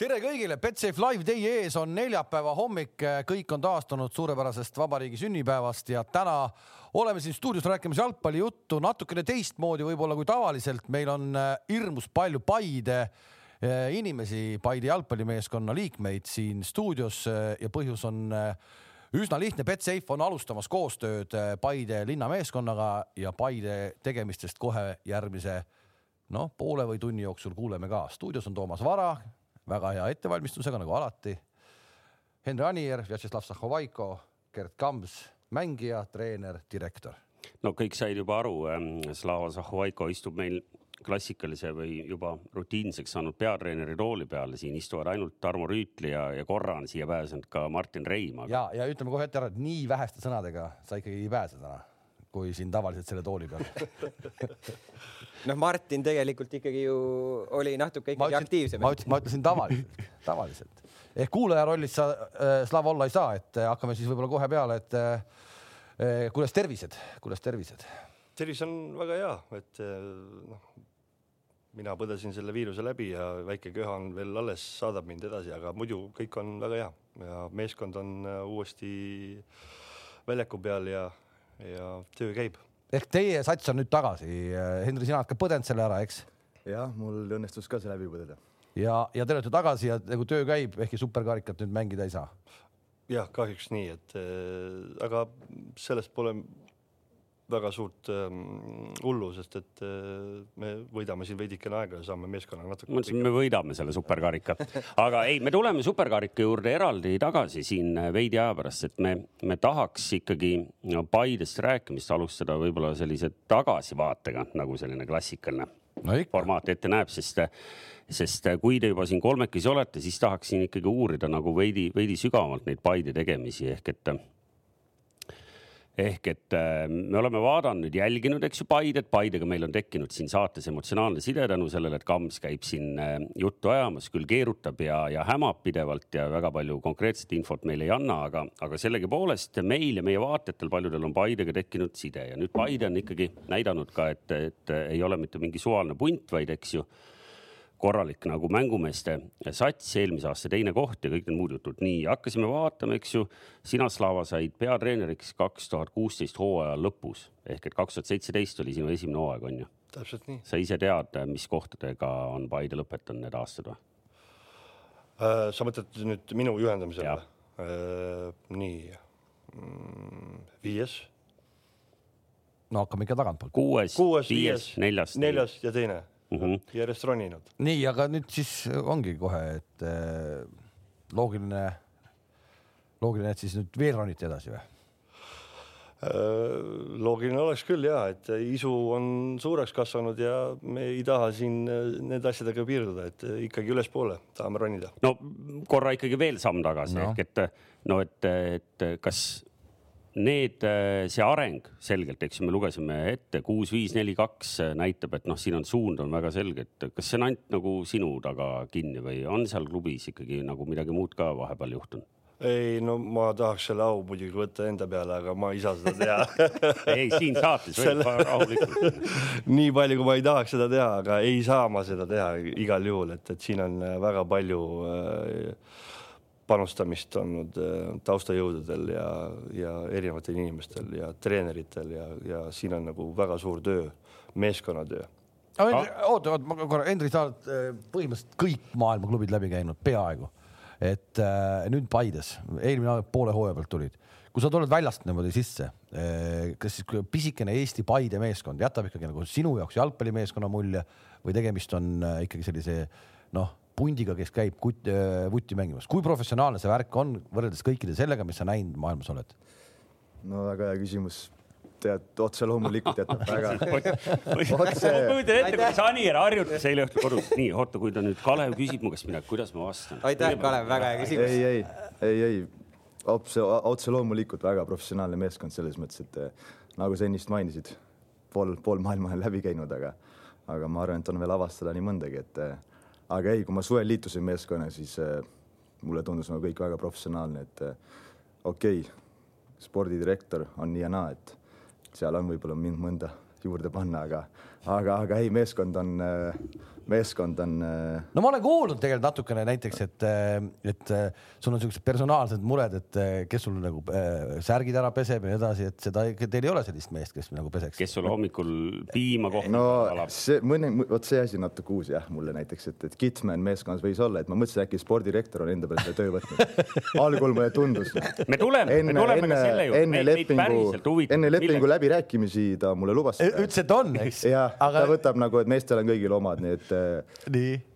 tere kõigile, Betsafe Live teie ees on neljapäeva hommik, kõik on taastunud suurepärasest vabariigi sünnipäevast ja täna oleme siin stuudios rääkimas jalgpallijuttu natukene teistmoodi võib-olla kui tavaliselt. meil on äh, hirmus palju Paide äh, inimesi, Paide jalgpallimeeskonna liikmeid siin stuudios äh, ja põhjus on üsna lihtne. Betsafe on alustamas koostööd Paide linnameeskonnaga ja Paide tegemistest kohe järgmise noh, poole või tunni jooksul kuuleme ka. stuudios on Toomas Vara väga hea ettevalmistusega nagu alati. Henri Anier, Vjatšeslav Sahhovaiko, Gerd Kams, mängija, treener, direktor. no kõik said juba aru, Slava Zahhovaiko istub meil klassikalise või juba rutiinseks saanud peatreeneri rooli peal, siin istuvad ainult Tarmo Rüütli ja, ja korra on siia pääsenud ka Martin Reim aga.... ja, ja ütleme kohe ette ära, et nii väheste sõnadega sa ikkagi ei pääse täna kui siin tavaliselt selle tooli peal noh, Martin tegelikult ikkagi ju oli natuke ikkagi ütlesin, aktiivsem. ma ütlesin, ma ütlesin tavaliselt, tavaliselt ehk kuulaja rollis sa äh, Slav olla ei saa, et äh, hakkame siis võib-olla kohe peale, et äh, äh kuidas tervised, kuidas tervised? tervis on väga hea, et äh, noh, mina põdesin selle viiruse läbi ja väike köha on veel alles, saadab mind edasi, aga muidu kõik on väga hea ja meeskond on äh, uuesti väljaku peal ja ja töö käib. Ehk teie sats on nüüd tagasi, Henri, sina oled ka põdenud selle ära, eks? jah, mul õnnestus ka see läbi põdeda. ja, ja te olete tagasi ja nagu töö käib, ehkki superkarikat nüüd mängida ei saa? jah, kahjuks nii, et äh, aga sellest pole väga suurt ähm, hullu, sest et äh, me võidame siin veidikene aega ja saame meeskonnaga natuke. ma mõtlesin, me võidame selle superkarikat, aga ei, me tuleme superkarika juurde eraldi tagasi siin veidi aja pärast, et me, me tahaks ikkagi no, Paidest rääkimist alustada võib-olla sellise tagasivaatega, nagu selline klassikaline no formaat ette näeb, sest sest kui te juba siin kolmekesi olete, siis tahaksin ikkagi uurida nagu veidi, veidi sügavamalt neid Paide tegemisi ehk et ehk et äh, me oleme vaadanud, jälginud, eks ju, Paidet, Paidega meil on tekkinud siin saates emotsionaalne side tänu sellele, et Kams käib siin äh, juttu ajamas, küll keerutab ja, ja hämab pidevalt ja väga palju konkreetset infot meile ei anna, aga, aga sellegipoolest meil ja meie vaatajatel paljudel on Paidega tekkinud side. Ja nüüd Paide on ikkagi näidanud ka, et, et ei ole mitte mingi suvaline punt, vaid eks ju korralik nagu mängumeeste sats, eelmise aasta teine koht ja kõik need muud jutud. nii, hakkasime vaatama, eks ju. sina, Slava, said peatreeneriks kaks tuhat kuusteist hooaja lõpus ehk et kaks tuhat seitseteist oli sinu esimene hooaeg, on ju? täpselt nii. sa ise tead, mis kohtadega on Paide lõpetanud need aastad või äh,? sa mõtled nüüd minu juhendamisele või äh,? nii mm,, viies. no hakkame ikka tagantpoolt. kuues, viies, viies, neljas. neljas ja teine mm -hmm. järjest roninud. nii, aga nüüd siis ongi kohe, et äh, loogiline, loogiline, et siis nüüd veel ronite edasi või? Äh, loogiline oleks küll ja, et isu on suureks kasvanud ja me ei taha siin äh, nende asjadega piirduda, et ikkagi ülespoole tahame ronida. no korra ikkagi veel samm tagasi no. ehk et no et, et kas need, äh, see areng selgelt, eks ju, me lugesime ette kuus, viis, neli, kaks äh, näitab, et noh, siin on suund on väga selge, et kas see on ainult nagu sinu taga kinni või on seal klubis ikkagi nagu midagi muud ka vahepeal juhtunud? ei, no ma tahaks selle au muidugi võtta enda peale, aga ma ei saa seda teha ei, siin saates võib selle... rahulikult nii palju, kui ma ei tahaks seda teha, aga ei saa ma seda teha igal juhul, et, et siin on väga palju äh, panustamist olnud äh, taustajõududel ja, ja erinevatel inimestel ja treeneritel ja, ja siin on nagu väga suur töö, meeskonnatöö. oota, oota, ma korra, Hendrik, sa oled äh, põhimõtteliselt kõik maailma klubid läbi käinud, peaaegu. et äh, nüüd Paides, eelmine poole hooaja pealt tulid. kui sa tuled väljast niimoodi sisse äh,, kas siis pisikene Eesti Paide meeskond jätab ikkagi nagu sinu jaoks jalgpallimeeskonna mulje või tegemist on äh, ikkagi sellise noh pundiga, kes käib kut, äh, vutti mängimas, kui professionaalne see värk on võrreldes kõikide sellega, mis sa näinud maailmas oled? no väga hea küsimus tead, otse loomulikult jätab väga otse. ma kujutan ette, kuidas Anier harjutas eile õhtul kodus. nii, oota, kui ta nüüd Kalev küsib mu käest midagi, kuidas ma vastan? aitäh, Kalev, väga hea küsimus. ei, ei, ei, ei, otse, otse loomulikult väga professionaalne meeskond selles mõttes, et eh, nagu sa ennist mainisid, pool, pool maailma on läbi käinud, aga, aga ma arvan, et on veel avastada nii mõndagi, et eh, aga ei, kui ma suvel liitusin meeskonnaga, siis äh, mulle tundus nagu kõik väga professionaalne, et äh, okei okay,, spordidirektor on nii ja naa, et seal on võib-olla mind mõnda juurde panna, aga, aga, aga ei, meeskond on, meeskond on. no ma olen kuulnud tegelikult natukene näiteks, et, et sul on siuksed personaalsed mured, et kes sul nagu äh, särgid ära peseb ja nii edasi, et seda, teil ei ole sellist meest, kes nagu peseks. kes sulle hommikul piima kohtab? no see mõni, vot see asi on natuke uus jah, mulle näiteks, et, et Kitman meeskonnas võis olla, et ma mõtlesin, äkki spordirektor on enda peale selle töö võtnud. algul mulle tundus. me tuleme, me tuleme enne, ka selle juurde. enne lepingu, enne lepingu läbirääkimisi ta mulle lubas. ütles, et on, eks. jah aga..., ta võtab nagu, et meestel on kõigil omad, nii et.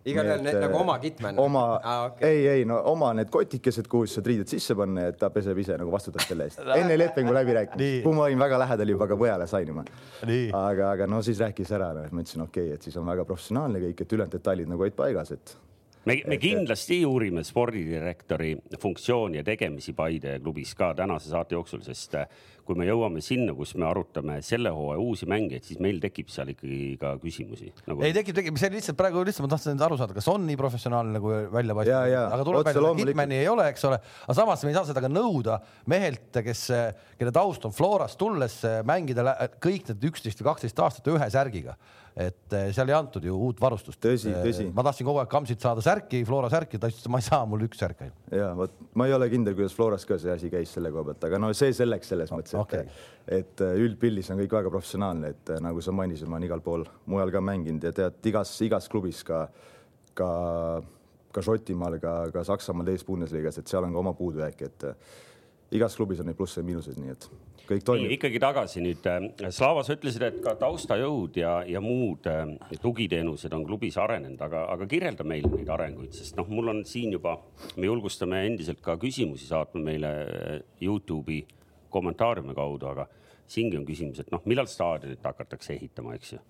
Igalühel need nagu oma kitman. oma ah,, okay. ei, ei no oma need kotikesed, kuhu saad riided sisse panna, et ta peseb ise nagu vastutab selle eest. enne lepingu läbirääkimist, kuhu ma olin väga lähedal juba ka pojale sainima. aga, aga no siis rääkis ära, noh, et ma ütlesin, okei okay,, et siis on väga professionaalne kõik, et ülejäänud detailid nagu olid paigas, et me, me kindlasti uurime spordidirektori funktsiooni ja tegemisi Paide klubis ka tänase saate jooksul, sest kui me jõuame sinna, kus me arutame selle hooaja uusi mängijaid, siis meil tekib seal ikkagi ka küsimusi nagu.... ei tekib, tekib, see lihtsalt praegu lihtsalt ma tahtsin aru saada, kas on nii professionaalne nagu välja paistab, aga tuleb välja, et Hitmani ei ole, eks ole, aga samas me ei saa seda ka nõuda mehelt, kes, kelle taust on Florast tulles mängida kõik need üksteist või kaksteist aastat ühe särgiga et eh, seal ei antud ju uut varustust. tõsi, eh, tõsi. ma tahtsin kogu aeg Kamsilt saada särki, Flora särki, ta ütles, et ma ei saa, mul üks särk ainult. ja vot ma ei ole kindel, kuidas Floras ka see asi käis selle koha pealt, aga no see selleks selles mõttes, et okay., et äh, üldpildis on kõik väga professionaalne, et äh, nagu sa mainisid, ma olen igal pool mujal ka mänginud ja tead, igas, igas klubis ka, ka, ka Šotimaal, ka, ka Saksamaal teises Bundesligas, et seal on ka oma puudujääke, et äh, igas klubis on neid plusse ja miinuseid, nii et kõik toimib. ikkagi tagasi nüüd, Slava, sa ütlesid, et ka taustajõud ja, ja muud tugiteenused on klubis arenenud, aga, aga kirjelda meile neid arenguid, sest noh, mul on siin juba, me julgustame endiselt ka küsimusi saatma meile Youtube'i kommentaariumi kaudu, aga siingi on küsimus, et noh, millal staadionit hakatakse ehitama, eks ju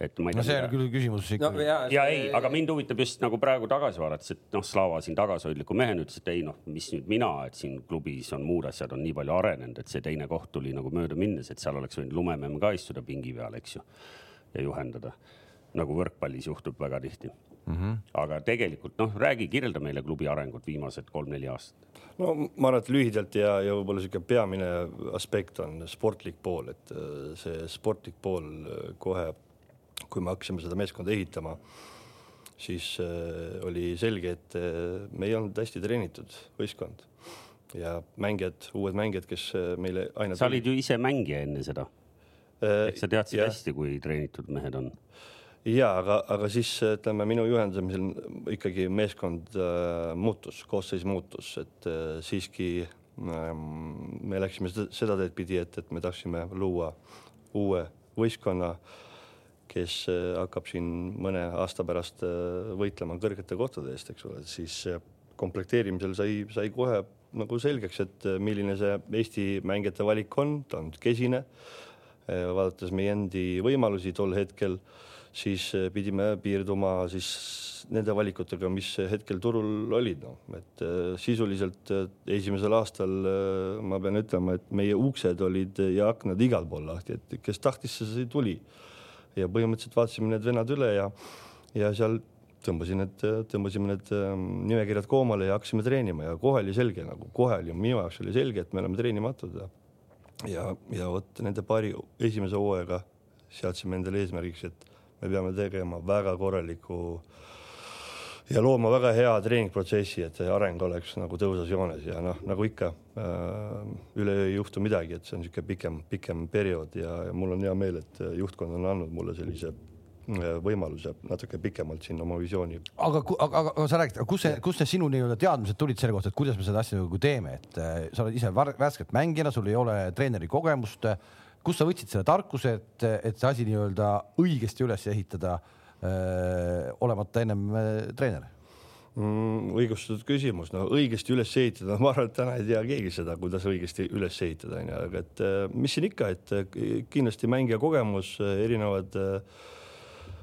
et ma ei tea. no see on küll küsimus ikka no,. ja, ja see... ei, aga mind huvitab just nagu praegu tagasi vaadates, et noh, Slava siin tagasihoidliku mehena ütles, et ei noh, mis nüüd mina, et siin klubis on muud asjad on nii palju arenenud, et see teine koht tuli nagu mööda minnes, et seal oleks võinud lumememm ka istuda pingi peal, eks ju, ja juhendada nagu võrkpallis juhtub väga tihti mm. -hmm. aga tegelikult noh, räägi, kirjelda meile klubi arengut viimased kolm-neli aastat. No ma arvan, et lühidalt ja, ja võib-olla niisugune peamine aspekt on sportlik pool, et äh, see sportlik pool äh, kohe, kui me hakkasime seda meeskonda ehitama, siis äh, oli selge, et me ei olnud hästi treenitud võistkond ja mängijad, uued mängijad, kes meile aina. sa olid ju ise mängija enne seda. Ehk sa teadsid hästi, kui treenitud mehed on ja aga, aga siis ütleme minu juhendamisel ikkagi meeskond äh, muutus, koosseis muutus, et äh, siiski äh, me läksime seda, seda teed pidi, et, et me tahtsime luua uue võistkonna, kes äh, hakkab siin mõne aasta pärast äh, võitlema kõrgete kohtade eest, eks ole, siis äh, komplekteerimisel sai, sai kohe nagu selgeks, et äh, milline see Eesti mängijate valik on, ta on kesine äh,. vaadates meie endi võimalusi tol hetkel äh, siis eh, pidime piirduma siis nende valikutega, mis hetkel turul olid, noh, et äh, sisuliselt äh, esimesel aastal ma pean ütlema, et meie uksed olid ja aknad igal pool lahti, et kes tahtis, see tuli. ja põhimõtteliselt vaatasime need vennad üle ja, ja seal tõmbasin need, tõmbasime need nimekirjad koomale ja hakkasime treenima ja kohe oli selge nagu, kohe oli minu jaoks oli selge, et me oleme treenimatud ja ja, ja vot nende paari esimese hooajaga seadsime endale eesmärgiks, et me peame tegema väga korraliku ja looma väga hea treeningprotsessi, et see areng oleks nagu tõusas joones ja noh, nagu ikka äh, üleöö ei juhtu midagi, et see on niisugune pikem, pikem periood ja, ja mul on hea meel, et juhtkond on andnud mulle sellise äh, võimaluse natuke pikemalt siin oma visiooni. aga, aga, aga sa räägid, kus see, kust need sinu nii-öelda teadmised tulid selle kohta, et kuidas me seda asja nagu teeme, et äh, sa oled ise värskelt mängijana, sul ei ole treeneri kogemust kust sa võtsid selle tarkuse, et, et see asi nii-öelda õigesti üles ehitada, olemata ennem treener? mm,? õigustatud küsimus, no õigesti üles ehitada, ma arvan, et täna ei tea keegi seda, kuidas õigesti üles ehitada, onju, aga et mis siin ikka, et kindlasti mängija kogemus, erinevad äh,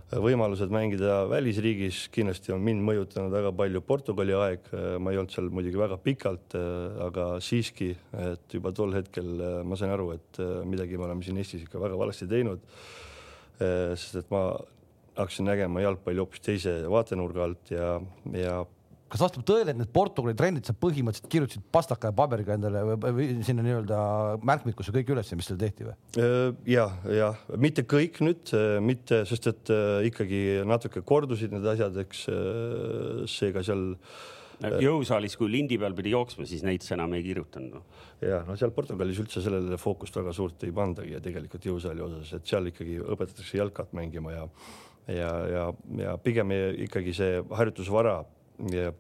võimalused mängida välisriigis, kindlasti on mind mõjutanud väga palju Portugali aeg, ma ei olnud seal muidugi väga pikalt, aga siiski, et juba tol hetkel ma sain aru, et midagi me oleme siin Eestis ikka väga valesti teinud. sest et ma hakkasin nägema jalgpalli hoopis teise vaatenurga alt ja, ja kas vastab tõele, et need Portugali trennid sa põhimõtteliselt kirjutasid pastaka ja paberiga endale või, või sinna nii-öelda märkmikusse kõik üles, mis teil tehti või? ja, ja mitte kõik nüüd, mitte, sest et äh, ikkagi natuke kordusid need asjad, eks äh, seega seal jõusaalis, kui lindi peal pidi jooksma, siis neid sa enam ei kirjutanud no.. ja no seal Portugalis üldse sellele fookust väga suurt ei pandagi ja tegelikult jõusaali osas, et seal ikkagi õpetatakse jalkat mängima ja ja, ja, ja pigem ikkagi see harjutusvara ja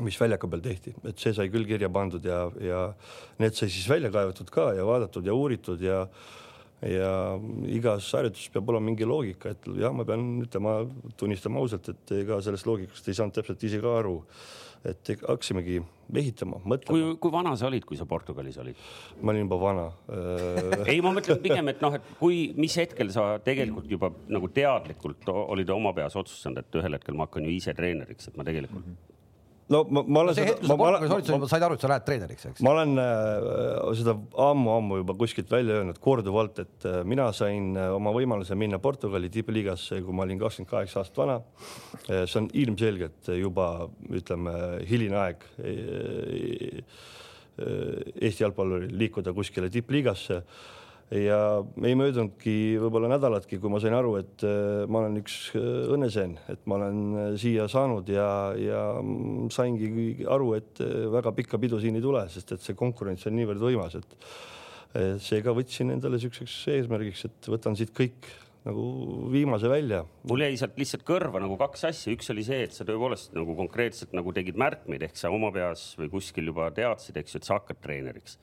mis väljaku peal tehti, et see sai küll kirja pandud ja, ja need sai siis välja kaevatud ka ja vaadatud ja uuritud ja ja igas harjutuses peab olema mingi loogika, et jah, ma pean ütlema, tunnistama ausalt, et ega sellest loogikast ei saanud täpselt ise ka aru et hakkasimegi ehitama, mõtlema. kui, kui vana sa olid, kui sa Portugalis olid? ma olin juba vana ei, ma mõtlen pigem, et noh, et kui, mis hetkel sa tegelikult juba nagu teadlikult olid oma peas otsustanud, et ühel hetkel ma hakkan ju ise treeneriks, et ma tegelikult mm. -hmm no ma, ma olen no, kui sa Portugalis olid, sa juba said aru, et sa lähed treeneriks, eks? ma olen äh, seda ammu-ammu juba kuskilt välja öelnud korduvalt, et äh, mina sain äh, oma võimaluse minna Portugali tippliigasse, kui ma olin kakskümmend kaheksa aastat vana. see on ilmselgelt juba ütleme hiline aeg Eesti jalgpalluril liikuda kuskile tippliigasse ja ei möödunudki võib-olla nädalatki, kui ma sain aru, et äh, ma olen üks äh, õnneseen, et ma olen äh, siia saanud ja, ja saingi aru, et väga pikka pidu siin ei tule, sest et see konkurents on niivõrd võimas, et seega võtsin endale niisuguseks eesmärgiks, et võtan siit kõik nagu viimase välja. mul jäi sealt lihtsalt kõrva nagu kaks asja, üks oli see, et sa tõepoolest nagu konkreetselt nagu tegid märkmeid ehk sa oma peas või kuskil juba teadsid, eks ju, et sa hakkad treeneriks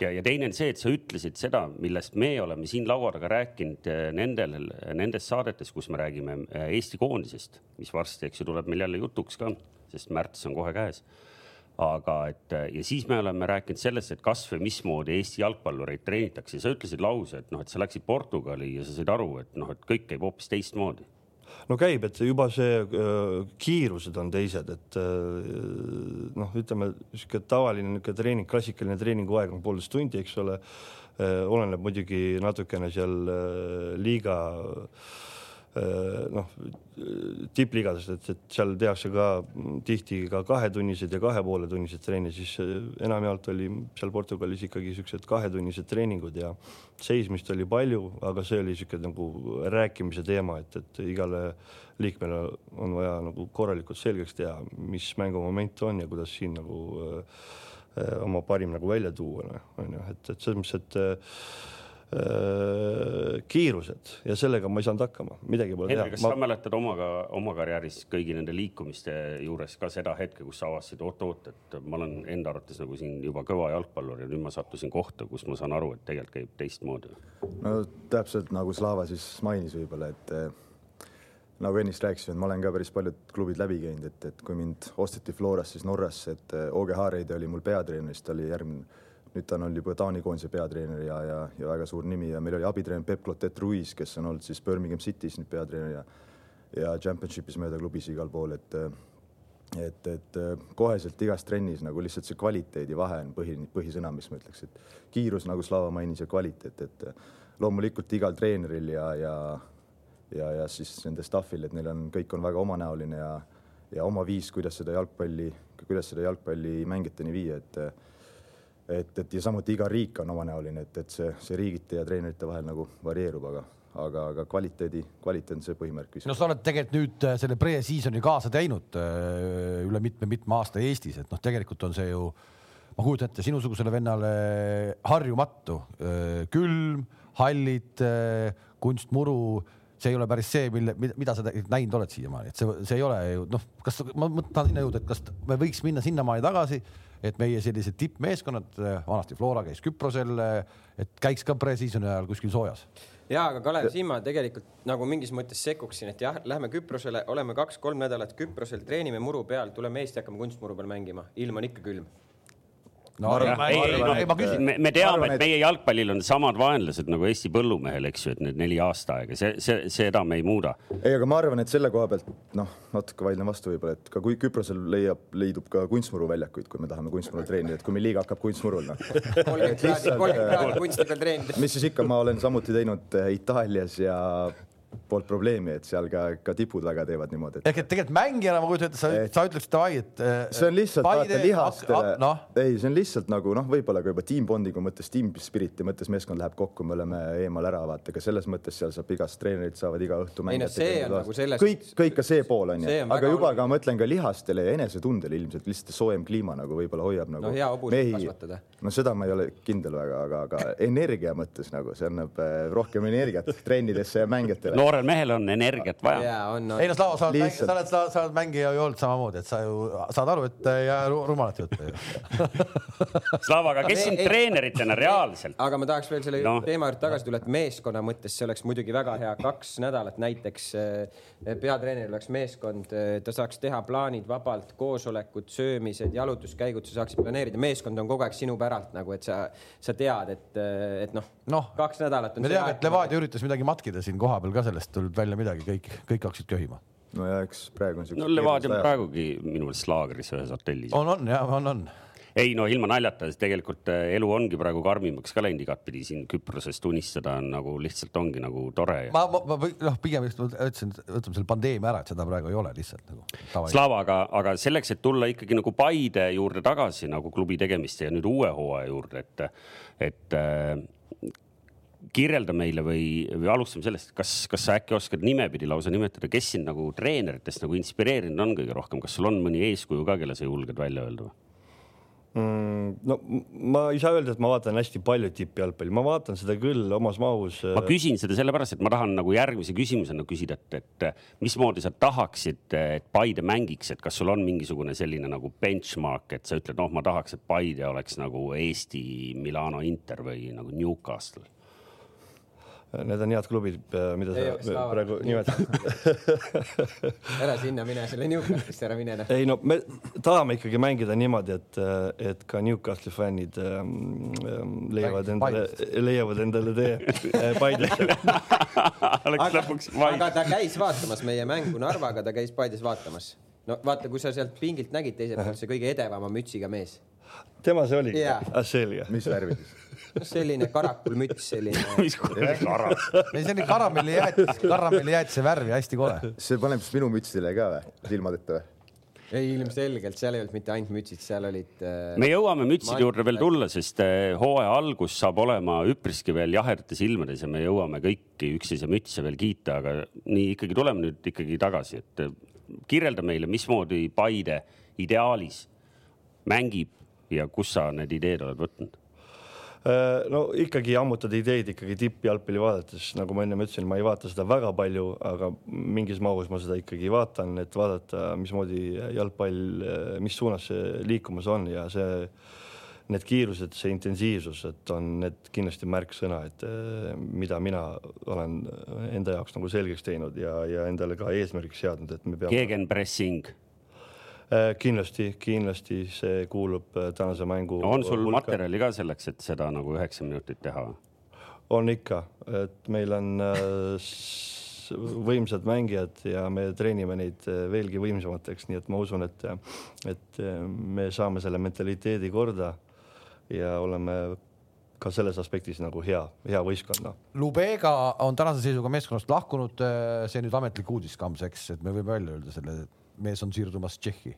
ja, ja teine on see, et sa ütlesid seda, millest me oleme siin laua taga rääkinud eh, nendel, nendes saadetes, kus me räägime eh, Eesti koondisest, mis varsti, eks ju, tuleb meil jälle jutuks ka, sest märts on kohe käes. aga et eh, ja siis me oleme rääkinud sellest, et kas või mismoodi Eesti jalgpallureid treenitakse. sa ütlesid lause, et noh, et sa läksid Portugali ja sa said aru, et noh, et kõik käib hoopis teistmoodi no käib, et juba see äh, kiirused on teised, et äh, noh, ütleme niisugune tavaline niisugune treening, klassikaline treeninguaeg on poolteist tundi, eks ole äh,. oleneb muidugi natukene seal liiga noh, tippliigadest, et, et seal tehakse ka tihti ka kahetunnised ja kahe poole tunnised treenid, siis äh, enamjaolt oli seal Portugalis ikkagi siuksed kahetunnised treeningud ja seismist oli palju, aga see oli siuke nagu rääkimise teema, et, et igale liikmele on vaja nagu korralikult selgeks teha, mis mängumoment on ja kuidas siin nagu äh, oma parim nagu välja tuua, noh, on ju, et, et selles mõttes, et Äh, kiirused ja sellega ma ei saanud hakkama, midagi pole teha. kas ma... sa mäletad oma, oma karjääris kõigi nende liikumiste juures ka seda hetke, kus sa avastasid, oot-oot, et ma olen enda arvates nagu siin juba kõva jalgpallur ja nüüd ma sattusin kohta, kus ma saan aru, et tegelikult käib teistmoodi. no täpselt nagu Slava siis mainis võib-olla, et eh, nagu ennist rääkisin, ma olen ka päris paljud klubid läbi käinud, et, et kui mind osteti Florast siis Norrasse, et eh, Hareide oli mul peatreener, siis ta oli järgmine nüüd ta on olnud juba Taani koondise peatreener ja, ja, ja väga suur nimi ja meil oli abitreener Peep Clotet Ruiz, kes on olnud siis Birmingham City's nüüd peatreener ja ja Championship'is mööda klubisid igal pool, et et, et koheselt igas trennis nagu lihtsalt see kvaliteedi vahe on põhi, põhisõna, mis ma ütleks, et kiirus, nagu Slava mainis, ja kvaliteet, et loomulikult igal treeneril ja, ja ja, ja siis nende staff'il, et neil on, kõik on väga omanäoline ja ja oma viis, kuidas seda jalgpalli, kuidas seda jalgpalli mängijateni viia, et et, et ja samuti iga riik on omanäoline, et, et see, see riigite ja treenerite vahel nagu varieerub, aga, aga, aga kvaliteedi, kvaliteet on see põhimärk. no sa oled tegelikult nüüd äh, selle pre-season'i kaasa teinud äh, üle mitme-mitme aasta Eestis, et noh, tegelikult on see ju, ma kujutan ette, sinusugusele vennale harjumatu. Äh, külm, hallid, kunstmuru see ei ole päris see, mille, mida sa näinud oled siiamaani, et see, see ei ole ju noh, kas ma tahan sinna jõuda, et kas me võiks minna sinnamaani tagasi et meie sellised tippmeeskonnad, vanasti Flora käis Küprosel, et käiks ka pre-season'i ajal kuskil soojas? Ja aga Kalev, siin ma tegelikult nagu mingis mõttes sekkuksin, et jah, lähme Küprosele, oleme kaks-kolm nädalat Küprosel, treenime muru peal, tuleme Eesti, hakkame kunstmuru peal mängima, ilm on ikka külm no arvan, ei, ei, no, ei, ma küsin, me, me teame, et meie jalgpallil on samad vaenlased nagu Eesti põllumehel, eks ju, et need neli aasta aega, see, see, seda me ei muuda. ei, aga ma arvan, et selle koha pealt noh, natuke vaidlen vastu võib-olla, et ka kui Küprosel leiab, leidub ka kunstmuruväljakuid, kui me tahame kunstmurul treenida, et kui meil liiga hakkab kunstmurul noh. kolmkümmend kraadi, kolmkümmend kraadi kunsti peal treenida. mis siis ikka, ma olen samuti teinud eh, Itaalias ja poolt probleemi, et seal ka, ka tipud väga teevad niimoodi et.... ehk et tegelikult mängijana ma kujutan ette, sa, Et- sa ütleksid davai, et. äh, see on lihtsalt vaata lihastele, noh, ei, see on lihtsalt nagu noh, võib-olla ka juba team bonding'u mõttes, team spirit'i mõttes meeskond läheb kokku, me oleme eemal ära, vaata, aga selles mõttes seal saab igast treenerid saavad iga õhtu no on nagu selles kõik, kõik ka see pool on ju, aga juba oluline. ka ma mõtlen ka lihastele ja enesetundele ilmselt lihtsalt soojem kliima nagu võib-olla hoiab nagu No hea kasvatada. no seda ma ei ole kindel väga, aga, aga energia mõttes nagu see annab äh, rohkem energiat trennidesse ja mängijatele. Noorel mehel on energiat vaja. ja on, on ei no Slava, sa oled mängija, sa oled, sa, sa oled mängija ju olnud samamoodi, et sa ju saad aru, et ei jää ru- rumalat juttu ju. Slava, aga kes Ei, sind ei. treeneritena reaalselt? aga ma tahaks veel selle no. teema juurde tagasi tulla, et meeskonna mõttes see oleks muidugi väga hea, kaks nädalat näiteks eh, peatreeneril oleks meeskond, ta saaks teha plaanid vabalt, koosolekud, söömised, jalutuskäigud, sa saaksid planeerida, meeskond on kogu aeg sinu päralt nagu, et sa, sa tead, et, et noh Noh, kaks nädalat on me teame, et Levadia üritas midagi matkida siin kohapeal ka sellest tulnud välja midagi, kõik, kõik hakkasid köhima. no ja eks praegu on siuke no Levadia on praegugi minu meelest laagris ühes hotellis. on, on ja on, on. ei no ilma naljata, sest tegelikult äh, elu ongi praegu karmimaks ka läinud igatpidi siin Küprosest unistada on nagu lihtsalt ongi nagu tore. ma, ma, ma noh, pigem just ütlesin, võtame selle pandeemia ära, et seda praegu ei ole lihtsalt nagu tavaliselt. Slava, aga, aga selleks, et tulla ikkagi nagu Paide juurde tagasi nagu klubi tegemist ja nüüd uue hooaja juurde, et, et äh, kirjelda meile või, või alustame sellest, kas, kas sa äkki oskad nimepidi lausa nimetada, kes sind nagu treeneritest nagu inspireerinud on kõige rohkem, kas sul on mõni eeskuju ka, kelle sa julged välja öelda mm,. no ma ei saa öelda, et ma vaatan hästi palju tippjalgpalli, ma vaatan seda küll omas mahus. ma küsin seda sellepärast, et ma tahan nagu järgmise küsimusena küsida, et, et mismoodi sa tahaksid, et Paide mängiks, et kas sul on mingisugune selline nagu benchmark, et sa ütled, noh, ma tahaks, et Paide oleks nagu Eesti Milano Inter või nagu Newcastle. Need on head klubid, mida Ei, sa praegu nimetad. ära sinna mine, selle Newcastlisse ära mine ei no me tahame ikkagi mängida niimoodi, et, et ka Newcastli fännid ähm, ähm, leiavad endale, leiavad endale tee äh, Paidesse. oleks aga lõpuks, aga vaid. ta käis vaatamas meie mängu Narvaga, ta käis Paides vaatamas. no vaata, kui sa sealt pingilt nägid, teiselt poolt see kõige edevama mütsiga mees. Tema see oligi Jaa. ah,, selge. mis värvi siis? selline karakulmüts, selline. mis kuradi kara. ei, see oli karamellijäätis, karamellijäätise värvi, hästi kole. see paneb siis minu mütsidele ka või, silmad ette või? ei, ilmselgelt seal ei olnud mitte ainult mütsid, seal olid äh, me jõuame mütside juurde veel tulla, sest eh, hooaja algus saab olema üpriski veel jahedates ilmades ja me jõuame kõiki üksteise mütse veel kiita, aga nii ikkagi tuleme nüüd ikkagi tagasi, et eh, kirjelda meile, mismoodi Paide ideaalis mängib ja kus sa need ideed oled võtnud? Äh, no ikkagi ammutad ideid ikkagi tippjalgpalli vaadates, nagu ma ennem ütlesin, ma ei vaata seda väga palju, aga mingis mahus ma seda ikkagi vaatan, et vaadata, mismoodi jalgpall, mis suunas see liikumas on ja see, need kiirused, see intensiivsus, et on need kindlasti märksõna, et eh, mida mina olen enda jaoks nagu selgeks teinud ja, ja endale ka eesmärgiks seadnud, et me peame. Gegenpressing, Äh, kindlasti, kindlasti see kuulub äh, tänase mängu. on sul materjali ka selleks, et seda nagu üheksa minutit teha? on ikka, et meil on äh, võimsad mängijad ja me treenime neid äh, veelgi võimsamateks, nii et ma usun, et, et äh, me saame selle mentaliteedi korda ja oleme ka selles aspektis nagu hea, hea võistkond, noh. Lubega on tänase seisuga meeskonnast lahkunud, see nüüd ametlik uudis Kamseks, et me võime välja öelda selle, mees on siirdumas Tšehhi.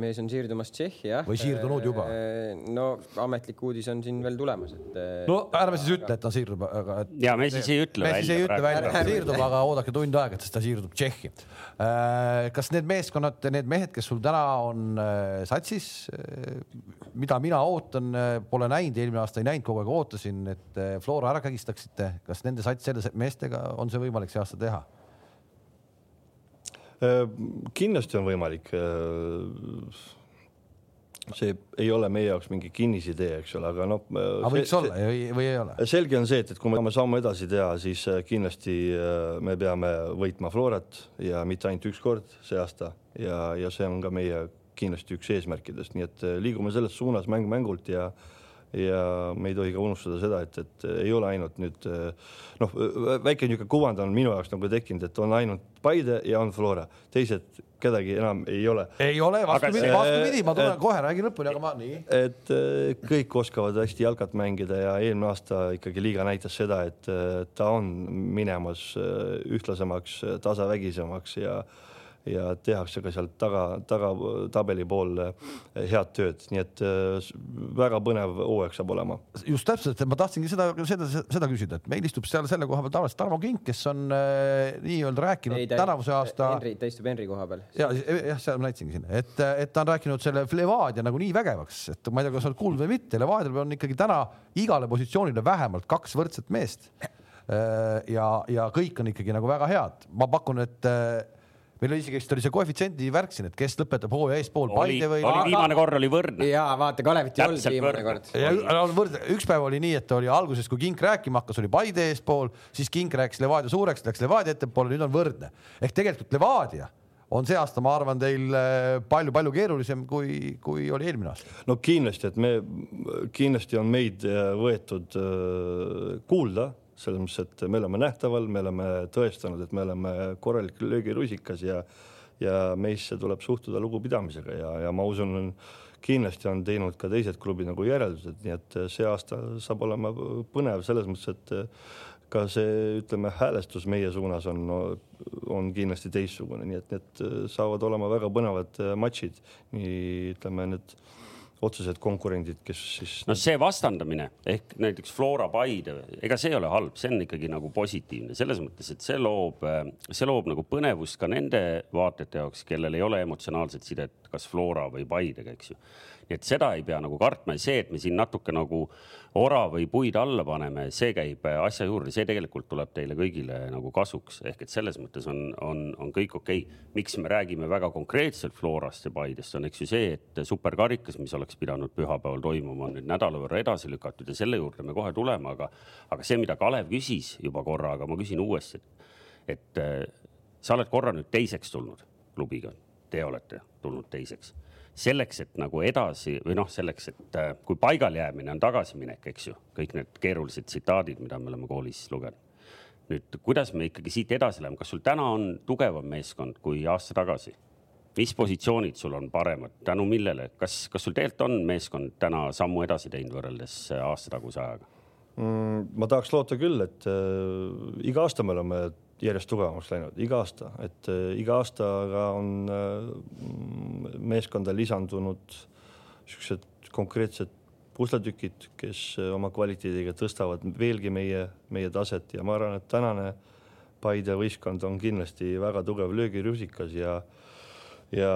mees on siirdumas Tšehhi jah. Või siirdunud juba? no ametlik uudis on siin veel tulemas, et. no ärme siis ütle, et ta siirdub, aga et ja me siis ei ütle me siis ei välja ütle välja, et ta siirdub, aga oodake tund aega, et siis ta siirdub Tšehhi. kas need meeskonnad, need mehed, kes sul täna on äh, satsis, mida mina ootan, pole näinud, eelmine aasta ei näinud, kogu aeg ootasin, et äh, Flora ära kägistaksite, kas nende sats selle meestega on see võimalik see aasta teha? Äh, kindlasti on võimalik. see ei ole meie jaoks mingi kinnisidee, eks ole, aga noh. aga võiks olla või, või ei ole? selge on see, et, et kui me tahame sammu edasi teha, siis äh, kindlasti äh, me peame võitma Florat ja mitte ainult üks kord see aasta ja, ja see on ka meie kindlasti üks eesmärkidest, nii et äh, liigume selles suunas mäng mängult ja ja me ei tohi ka unustada seda, et, et ei ole ainult nüüd noh, väike niisugune kuvand on minu jaoks nagu tekkinud, et on ainult Paide ja on Flora, teised kedagi enam ei ole. ei ole, vastupidi, vastupidi, ma tulen et- kohe, räägin lõpuni, aga ma nii. et eh, kõik oskavad hästi jalkat mängida ja eelmine aasta ikkagi liiga näitas seda, et eh, ta on minemas eh, ühtlasemaks, tasavägisemaks ja ja tehakse ka sealt taga, taga tabeli pool eh, head tööd, nii et eh, väga põnev hooaeg saab olema. just täpselt, ma tahtsingi seda, seda, seda küsida, et meil istub seal selle koha peal tavaliselt Tarmo Kink, kes on äh, nii-öelda rääkinud tänavuse aasta. Henri, ta istub Henri koha peal. ja jah, seal ma näitasingi siin, et, et ta on rääkinud selle Levadia nagu nii vägevaks, et ma ei tea, kas sa oled kuulnud või mitte, Levadial on ikkagi täna igale positsioonile vähemalt kaks võrdset meest. ja, ja kõik on ikkagi nagu väga head, ma pakun, et meil oli isegi vist oli see koefitsiendi värk siin, et kes lõpetab hooaja eespool, oli, Paide või. oli viimane kord oli võrdne. ja vaata, Kalevit ei olnud viimane võrdne. kord. ja on võrd-, üks päev oli nii, et oli alguses, kui Kink rääkima hakkas, oli Paide eespool, siis Kink rääkis Levadia suureks, läks Levadia ettepoole, nüüd on võrdne. ehk tegelikult Levadia on see aasta, ma arvan, teil palju-palju keerulisem, kui, kui oli eelmine aasta. no kindlasti, et me, kindlasti on meid äh, võetud äh, kuulda selles mõttes, et me oleme nähtaval, me oleme tõestanud, et me oleme korralik löögirusikas ja ja meisse tuleb suhtuda lugupidamisega ja, ja ma usun, kindlasti on teinud ka teised klubid nagu järeldused, nii et see aasta saab olema põnev selles mõttes, et ka see, ütleme, häälestus meie suunas on on kindlasti teistsugune, nii et need saavad olema väga põnevad matšid, nii ütleme, need otsesed konkurendid, kes siis. no see vastandamine ehk näiteks Flora Paide, ega see ei ole halb, see on ikkagi nagu positiivne selles mõttes, et see loob, see loob nagu põnevust ka nende vaatajate jaoks, kellel ei ole emotsionaalset sidet kas Flora või Paidega, eks ju et seda ei pea nagu kartma. Ja see, et me siin natuke nagu ora või puid alla paneme, see käib asja juurde, see tegelikult tuleb teile kõigile nagu kasuks, ehk et selles mõttes on, on, on kõik okei. Okay.. miks me räägime väga konkreetselt Florast ja Paidest, on eks ju see, et superkarikas, mis oleks pidanud pühapäeval toimuma, on nüüd nädala võrra edasi lükatud ja selle juurde me kohe tuleme, aga, aga see, mida Kalev küsis juba korra, aga ma küsin uuesti, et, et sa oled korra nüüd teiseks tulnud klubiga, te olete tulnud teiseks selleks, et nagu edasi või noh, selleks, et äh, kui paigaljäämine on tagasiminek, eks ju, kõik need keerulised tsitaadid, mida me oleme koolis lugenud. nüüd, kuidas me ikkagi siit edasi läheme, kas sul täna on tugevam meeskond kui aasta tagasi? mis positsioonid sul on paremad, tänu millele, kas, kas sul tegelikult on meeskond täna sammu edasi teinud võrreldes aasta taguse ajaga mm,? ma tahaks loota küll, et äh, iga aasta me oleme järjest tugevamaks läinud, iga aasta, et äh, iga aastaga on äh, meeskonda lisandunud niisugused konkreetsed pusletükid, kes äh, oma kvaliteediga tõstavad veelgi meie, meie taset. Ja ma arvan, et tänane Paide võistkond on kindlasti väga tugev löögirusikas ja ja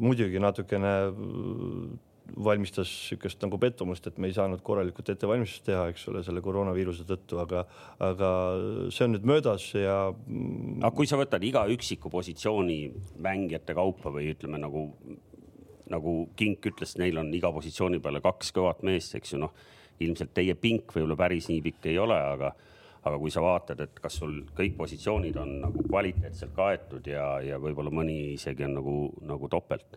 muidugi natukene valmistas niisugust nagu pettumust, et me ei saanud korralikult ettevalmistust teha, eks ole, selle koroonaviiruse tõttu, aga, aga see on nüüd möödas ja. aga kui sa võtad iga üksiku positsiooni mängijate kaupa või ütleme nagu, nagu Kink ütles, neil on iga positsiooni peale kaks kõvat meest, eks ju, noh, ilmselt teie pink võib-olla päris nii pikk ei ole, aga aga kui sa vaatad, et kas sul kõik positsioonid on nagu kvaliteetselt kaetud ja, ja võib-olla mõni isegi on nagu, nagu topelt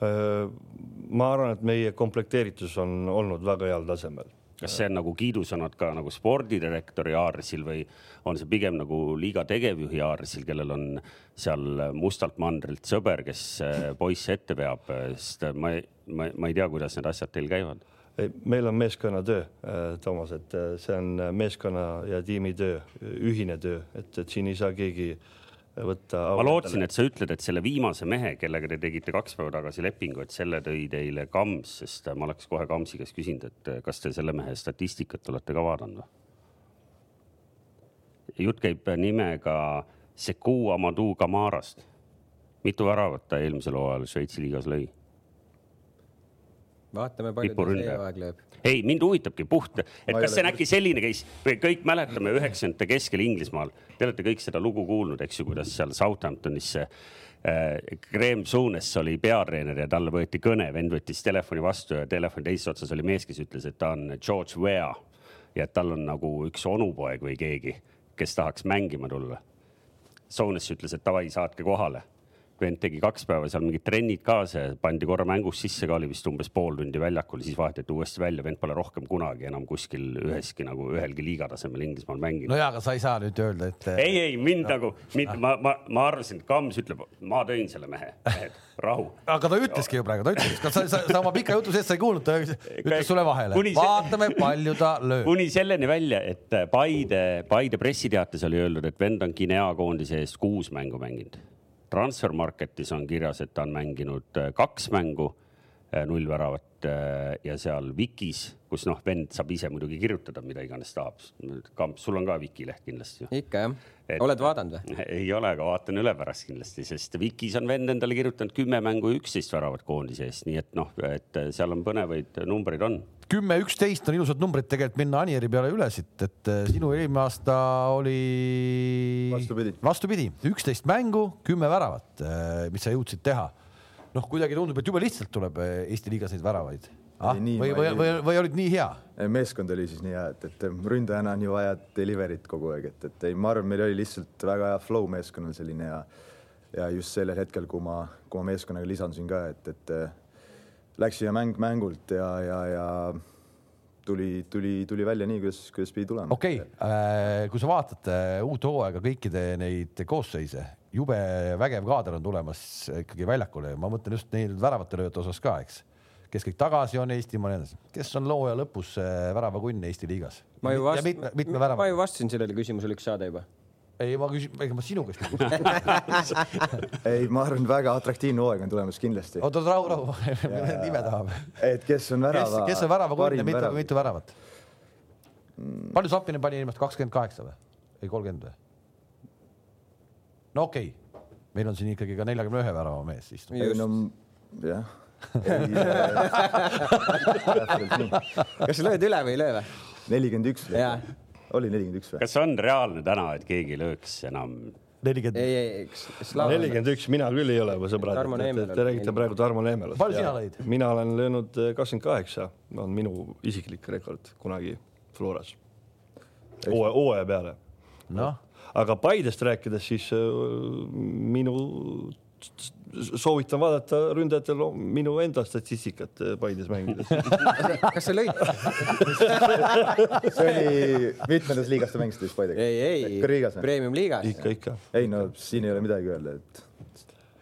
ma arvan, et meie komplekteeritus on olnud väga heal tasemel. kas see on nagu kiidusõnad ka nagu spordidirektori Aarsil või on see pigem nagu liiga tegevjuhi Aarsil, kellel on seal mustalt mandrilt sõber, kes poisse ette veab, sest ma ei, ma, ma ei tea, kuidas need asjad teil käivad meil on meeskonnatöö, Toomas, et see on meeskonna ja tiimi töö, ühine töö, et, et siin ei saa keegi võtta. ma lootsin, et sa ütled, et selle viimase mehe, kellega te tegite kaks päeva tagasi lepingu, et selle tõi teile Kams, sest ma oleks kohe Kamsi käest küsinud, et kas te selle mehe statistikat olete ka vaadanud või? jutt käib nimega Sekou Amadou Kamarast. mitu väravat ta eelmisel hooajal Šveitsi liigas lõi? Vaatame, palju ta see hooaeg lööb. ei, mind huvitabki puht, et ma kas see on äkki selline case, kõik mäletame üheksakümnendate keskel Inglismaal, te olete kõik seda lugu kuulnud, eks ju, kuidas seal Southamptonis see äh, Graham Souness oli peatreener ja talle võeti kõne, vend võttis telefoni vastu ja telefoni teises otsas oli mees, kes ütles, et ta on George Weah ja et tal on nagu üks onupoeg või keegi, kes tahaks mängima tulla. Souness ütles, et davai, saatke kohale vend tegi kaks päeva seal mingid trennid kaasa ja pandi korra mängus sisse ka, oli vist umbes pool tundi väljakul, siis vahetati uuesti välja, vend pole rohkem kunagi enam kuskil üheski nagu ühelgi liiga tasemel Inglismaal mänginud no ja, aga sa ei saa nüüd öelda, et. ei, ei mind no. nagu, mind, ma, ma, ma arvasin, et Kams ütleb, ma tõin selle mehe, mehed, rahu. aga ta ütleski ju praegu, ta ütles, kas sa, sa, sa oma pika jutu sees sa ei kuulnud, ta ütles sulle vahele, vaatame, palju ta lööb. kuni selleni välja, et Paide, Paide pressiteates oli öeldud, et vend on Guinea koondise eest kuus mängu mänginud Transfermarketis on kirjas, et ta on mänginud äh, kaks mängu, äh, null väravat äh, ja seal Vikis, kus noh, vend saab ise muidugi kirjutada, mida iganes tahab. Kamp, sul on ka Viki leht kindlasti ju. ikka jah, oled vaadanud või? ei ole, aga vaatan üle pärast kindlasti, sest Vikis on vend endale kirjutanud kümme mängu, üksteist väravat koondise eest, nii et noh, et seal on põnevaid numbreid on kümme, üksteist on ilusad numbrid tegelikult minna Anieri peale üle siit, et eh, sinu eelmine aasta oli vastupidi, üksteist mängu, kümme väravat, eh, mis sa jõudsid teha. noh, kuidagi tundub, et jube lihtsalt tuleb eh, Eesti liigas neid väravaid ah,. või, või, või, või olid nii hea? meeskond oli siis nii hea, et, et ründajana on ju vaja delivery't kogu aeg, et, et ei, ma arvan, meil oli lihtsalt väga hea flow meeskonnal selline ja ja just sellel hetkel, kui ma, kui ma meeskonnaga lisandusin ka, et, et läksime mäng mängult ja, ja, ja tuli, tuli, tuli välja nii, kuidas, kuidas pidi tulema. okei okay., äh, kui sa vaatad äh, uut hooaega kõikide neid koosseise, jube vägev kaader on tulemas ikkagi väljakule, ma mõtlen just neil väravate lööjate osas ka, eks kes kõik tagasi on Eestimaal ja nii edasi, kes on looja lõpus väravakunn Eesti liigas? ma ju vast-, ma ju vastasin sellele küsimusele üks saade juba ei, ma küsin, ega ma sinu käest ei küsi ei, ma arvan, väga atraktiivne hooaeg on tulemas kindlasti. oota, rahu, rahu, nime tahab. et kes on värava. kes on värava ja mitu, mitu väravat mm.? palju Zappini pani ilmselt kakskümmend kaheksa või? ei, kolmkümmend või? no okei okay., meil on siin ikkagi ka neljakümne ühe värava mees istub. ei no jah kas sa lööd üle või ei löö või? nelikümmend üks oli nelikümmend üks või? kas on reaalne täna, et keegi ei lööks enam? nelikümmend. ei, ei, eks. nelikümmend üks, mina küll ei ole, sõbrad. Te räägite praegu Tarmo Neemelast. palju sina lõid? mina olen löönud eh, kakskümmend kaheksa, on minu isiklik rekord kunagi Floras. hooaja peale. noh. aga Paidest rääkides, siis eh, minu soovitan vaadata ründajatel minu enda statistikat eh, Paides mängides kas sa lõid see oli, mitmendas liigas te mängisite siis Paidega? ei, ei, premium-liigas. ikka, ikka. ei no siin ei ole midagi öelda, et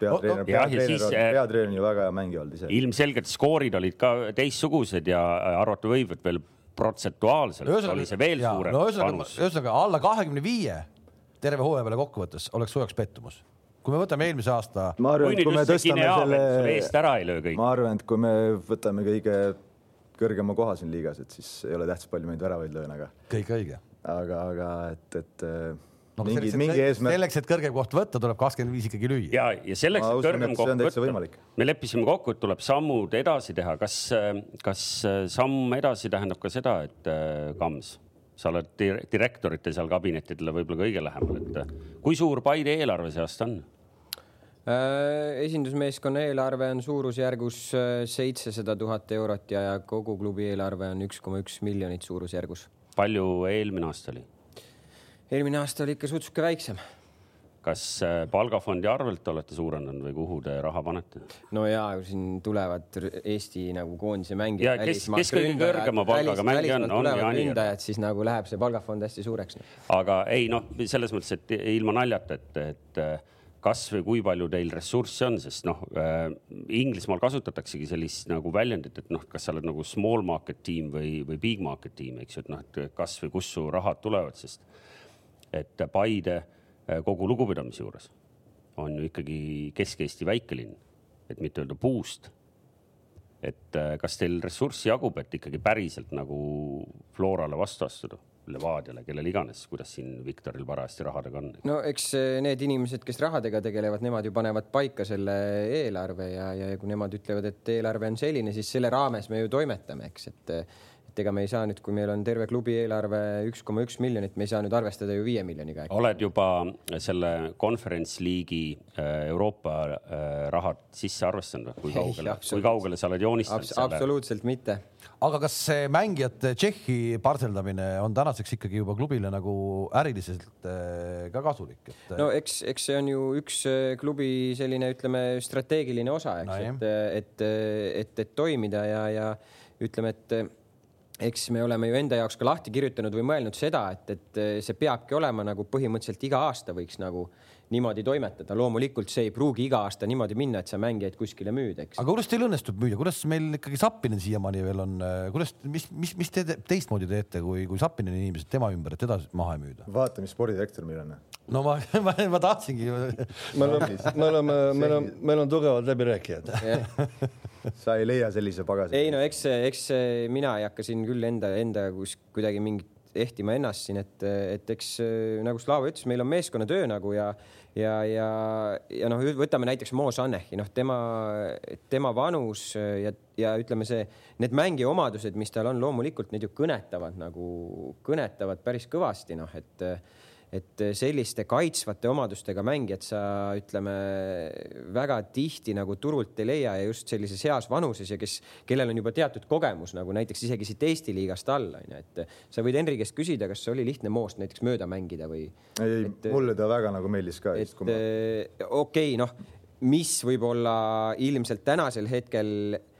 peatreener oh,, peatreener on, äh, peatreener on ju väga hea mängija olnud ise. ilmselgelt skoorid olid ka teistsugused ja arvata võib, et veel protsentuaalselt ühesõnaga, oli see veel jaa, suurem no, panus. ühesõnaga alla kahekümne viie terve hooaja peale kokkuvõttes oleks soojaks pettumus kui me võtame eelmise aasta. ma arvan, et kui me tõstame selle. eest ära ei löö kõik. ma arvan, et kui me võtame kõige kõrgema koha siin liigas, et siis ei ole tähtis, palju meid väravaid löön, aga. kõik õige. aga, aga et, et no, mingi, selleks, mingi eesmärk. selleks, et kõrgem koht võtta, tuleb kakskümmend viis ikkagi lüüa. ja, ja selleks, et kõrgem koht võtta, me leppisime kokku, et tuleb sammud edasi teha. kas, kas samm edasi tähendab ka seda, et Kams, sa oled direktorite seal kabinettidele võib-olla kõige lähemal, et kui suur Paide eelarve see aasta on? Äh, esindusmeeskonna eelarve on suurusjärgus äh, seitsesada tuhat eurot ja, kogu klubi eelarve on üks koma üks miljonit suurusjärgus. palju eelmine aasta oli? eelmine aasta oli ikka sutsuke väiksem. kas äh, palgafondi arvelt olete suurendanud või kuhu te raha panete? no ja siin tulevad Eesti nagu koondise mängijad. ja kes, kes kõige kõrgema palgaga mängija on, on ründajad, siis nagu läheb see palgafond hästi suureks. aga ei noh, selles mõttes, et ilma naljata, et, et kas või kui palju teil ressurssi on, sest noh äh,, Inglismaal kasutataksegi sellist nagu väljendit, et noh, kas sa oled nagu small market tiim või, või big market tiim, eks ju, et noh, et kas või kust su rahad tulevad, sest et Paide äh, kogu lugupidamise juures on ju ikkagi Kesk-Eesti väikelinn, et mitte öelda puust. et äh, kas teil ressurssi jagub, et ikkagi päriselt nagu Florale vastu astuda? Levadiale, kellele iganes, kuidas siin Viktoril parajasti rahadega on? no eks eh, need inimesed, kes rahadega tegelevad, nemad ju panevad paika selle eelarve ja, ja kui nemad ütlevad, et eelarve on selline, siis selle raames me ju toimetame, eks, et et ega me ei saa nüüd, kui meil on terve klubi eelarve üks koma üks miljonit, me ei saa nüüd arvestada ju viie miljoniga. oled juba selle Conference League'i äh, Euroopa äh, rahad sisse arvestanud, kui kaugele, kui kaugele sa oled joonistanud Abs? absoluutselt mitte. aga kas see mängijate Tšehhi parseldamine on tänaseks ikkagi juba klubile nagu äriliselt äh, ka kasulik et...? no eks, eks see on ju üks klubi selline, ütleme, strateegiline osa, eks no,, et, et, et, et toimida ja, ja ütleme, et eks me oleme ju enda jaoks ka lahti kirjutanud või mõelnud seda, et, et see peabki olema nagu põhimõtteliselt iga aasta võiks nagu niimoodi toimetada. loomulikult see ei pruugi iga aasta niimoodi minna, et sa mängijaid kuskile müüd, eks. aga kuidas teil õnnestub müüa, kuidas meil ikkagi Zappinen siiamaani veel on, kuidas, mis, mis, mis te teistmoodi teete, kui, kui Zappineni inimesed tema ümber, et teda maha ei müüda? vaata, mis spordidirektor meil on. no ma, ma, ma tahtsingi. me oleme, me oleme, meil on, meil on tugevad läbirääkijad sa ei leia sellise pagasi. ei no eks, eks mina ei hakka siin küll enda, enda kus kuidagi mingit ehtima ennast siin, et, et eks nagu Slava ütles, meil on meeskonnatöö nagu ja, ja, ja, ja noh, võtame näiteks Mo Sanehi, noh, tema, tema vanus ja, ja ütleme, see, need mängija omadused, mis tal on, loomulikult need ju kõnetavad nagu, kõnetavad päris kõvasti, noh, et et selliste kaitsvate omadustega mängijat sa ütleme väga tihti nagu turult ei leia ja just sellises heas vanuses ja kes, kellel on juba teatud kogemus nagu näiteks isegi siit Eesti liigast all onju, et sa võid Henri käest küsida, kas oli lihtne Moost näiteks mööda mängida või? ei, mulle ta väga nagu meeldis ka. okei okay,, noh, mis võib-olla ilmselt tänasel hetkel Äh,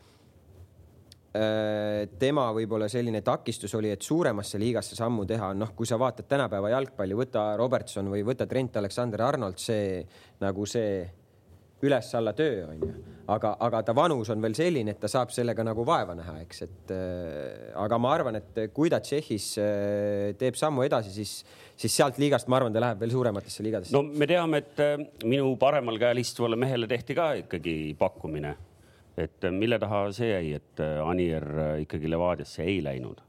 tema võib-olla selline takistus oli, et suuremasse liigasse sammu teha, noh, kui sa vaatad tänapäeva jalgpalli, võta Robertson või võta Trent Alexander-Arnold, see nagu see üles-alla töö on ju, aga, aga ta vanus on veel selline, et ta saab sellega nagu vaeva näha, eks, et äh, aga ma arvan, et kui ta Tšehhis äh, teeb sammu edasi, siis, siis sealt liigast, ma arvan, ta läheb veel suurematesse liigadesse. no me teame, et äh, minu paremal käel istuvale mehele tehti ka ikkagi pakkumine et äh, mille taha see jäi, et äh, Anier äh, ikkagi Levadiasse ei läinud?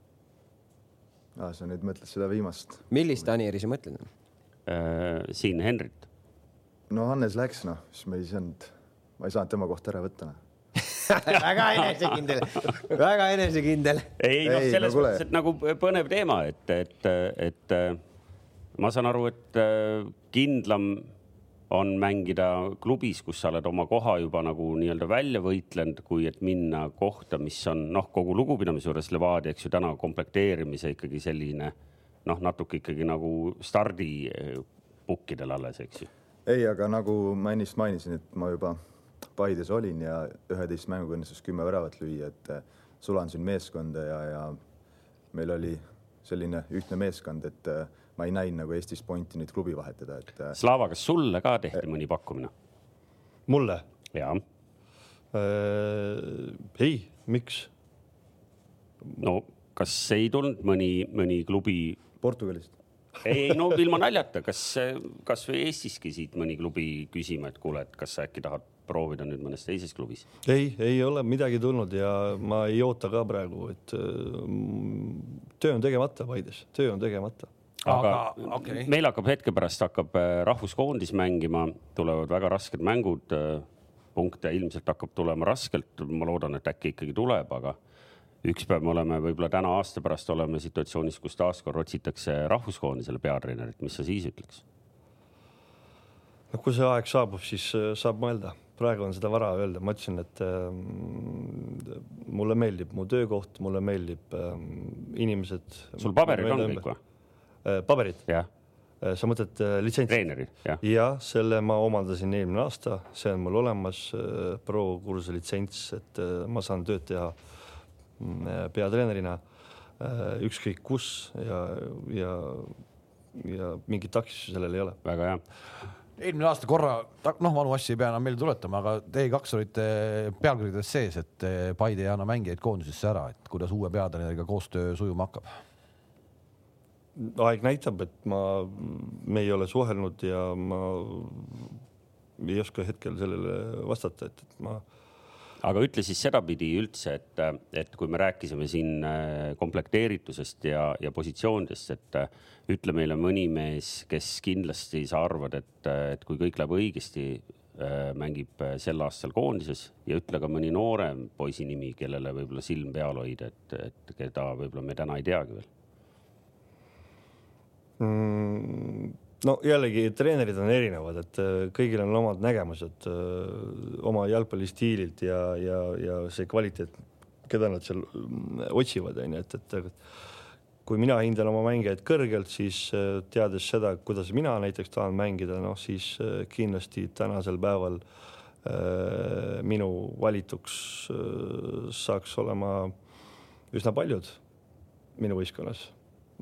aa, sa nüüd mõtled seda viimast? millist Anieri sa mõtled äh,? siin Henrit. no Hannes läks, noh, siis me ei saanud, ma ei saanud tema kohta ära võtta noh väga enesekindel, väga enesekindel. ei noh, selles no, mõttes, et nagu põnev teema, et, et, et ma saan aru, et kindlam on mängida klubis, kus sa oled oma koha juba nagu nii-öelda välja võitlenud, kui et minna kohta, mis on noh, kogu lugupidamise juures Levadia, eks ju, täna komplekteerimise ikkagi selline noh, natuke ikkagi nagu stardipukkidel alles, eks ju. ei, aga nagu ma ennist mainisin, et ma juba Paides olin ja üheteist mänguga õnnestus kümme väravat lüüa, et eh, sulandusin meeskonda ja, ja meil oli selline ühtne meeskond, et äh, ma ei näinud nagu Eestis pointi nüüd klubi vahetada, et. Äh, Slava, kas sulle ka tehti äh, mõni pakkumine? mulle? jaa äh,. ei, miks? no kas ei tulnud mõni, mõni klubi? Portugalist ei, no ilma naljata, kas, kasvõi Eestiski siit mõni klubi küsima, et kuule, et kas sa äkki tahad proovida nüüd mõnes teises klubis? ei, ei ole midagi tulnud ja ma ei oota ka praegu, et töö on tegemata Paides, töö on tegemata aga, aga okay. meil hakkab hetke pärast hakkab äh, rahvuskoondis mängima, tulevad väga rasked mängud. Äh, punkte ilmselt hakkab tulema raskelt, ma loodan, et äkki ikkagi tuleb, aga üks päev me oleme võib-olla täna aasta pärast oleme situatsioonis, kus taaskord otsitakse rahvuskoondisele peatreenerit, mis sa siis ütleks? no kui see aeg saabub, siis äh, saab mõelda, praegu on seda vara öelda, ma ütlesin, et äh, mulle meeldib mu töökoht, mulle meeldib äh, inimesed. sul paberid on kõik või? Äh, paberit? Äh, sa mõtled äh, litsentsi? treenerid, jah? jah, selle ma omandasin eelmine aasta, see on mul olemas, pro-kursuse litsents, et ma saan tööd teha mm, peatreenerina ükskõik kus ja, ja, ja mingit takistusi sellel ei ole. väga hea eelmine aasta korra, noh, vanu asju ei pea enam meelde tuletama, aga T2 olite pealkirjades sees, et Paide ei anna mängijaid koondisesse ära, et kuidas uue peatreeneriga koostöö sujuma hakkab aeg näitab, et ma, me ei ole suhelnud ja ma ei oska hetkel sellele vastata, et, et ma. aga ütle siis sedapidi üldse, et, et kui me rääkisime siin äh, komplekteeritusest ja, ja positsioonidest, et äh, ütle meile mõni mees, kes kindlasti sa arvad, et, et kui kõik läheb õigesti, äh, mängib äh, sel aastal koondises ja ütle ka mõni noorem poisi nimi, kellele võib-olla silm peal hoida, et, et keda võib-olla me täna ei teagi veel? No jällegi treenerid on erinevad, et äh, kõigil on omad nägemused oma jalgpallistiililt ja, ja, ja see kvaliteet, keda nad seal mm, otsivad, on ju, et, et kui mina hindan oma mängijaid kõrgelt, siis äh, teades seda, kuidas mina näiteks tahan mängida, noh siis äh, kindlasti tänasel päeval äh, minu valituks äh, saaks olema üsna paljud minu võistkonnas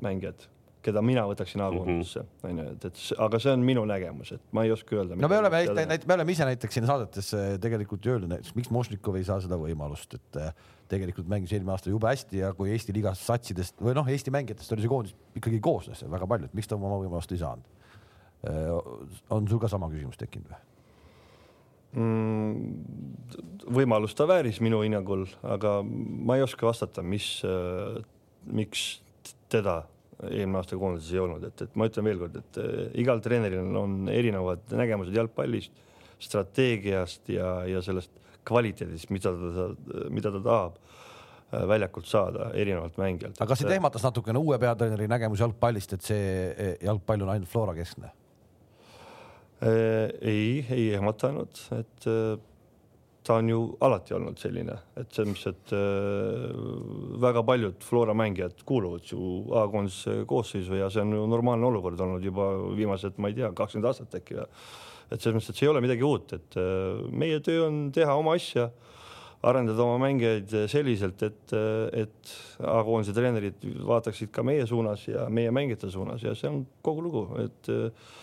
mängijad keda mina võtaksin A-koondisse mm, -hmm. onju, et, et aga see on minu nägemus, et ma ei oska öelda. no me oleme näiteks, me oleme ise näiteks siin saadetes tegelikult öelnud, näiteks miks Mošnikov ei saa seda võimalust, et äh, tegelikult mängis eelmine aasta jube hästi ja kui Eesti liigas satsidest või noh, Eesti mängijatest oli see koondis ikkagi koosnes väga palju, et miks ta oma võimalust ei saanud? Äh, on sul ka sama küsimus tekkinud või? mm,? võimalust ta vääris minu hinnangul, aga ma ei oska vastata, mis äh,, miks teda eelmine aasta koondises ei olnud, et, et ma ütlen veelkord, et äh, igal treeneril on, erinevad nägemused jalgpallist, strateegiast ja, ja sellest kvaliteedist, mida ta, mida ta tahab äh, väljakult saada erinevalt mängijalt. aga kas sind ehmatas natukene uue peatreeneri nägemus jalgpallist, et see jalgpall on ainult Flora keskne? ei, ei ehmatanud, et ta on ju alati olnud selline, et selles mõttes, et äh, väga paljud Flora mängijad kuuluvad ju A-koondise koosseisu ja see on ju normaalne olukord olnud juba viimased, ma ei tea, kakskümmend aastat äkki või. et selles mõttes, et see ei ole midagi uut, et äh, meie töö on teha oma asja, arendada oma mängijaid selliselt, et, et A-koondise treenerid vaataksid ka meie suunas ja meie mängijate suunas ja see on kogu lugu, et äh,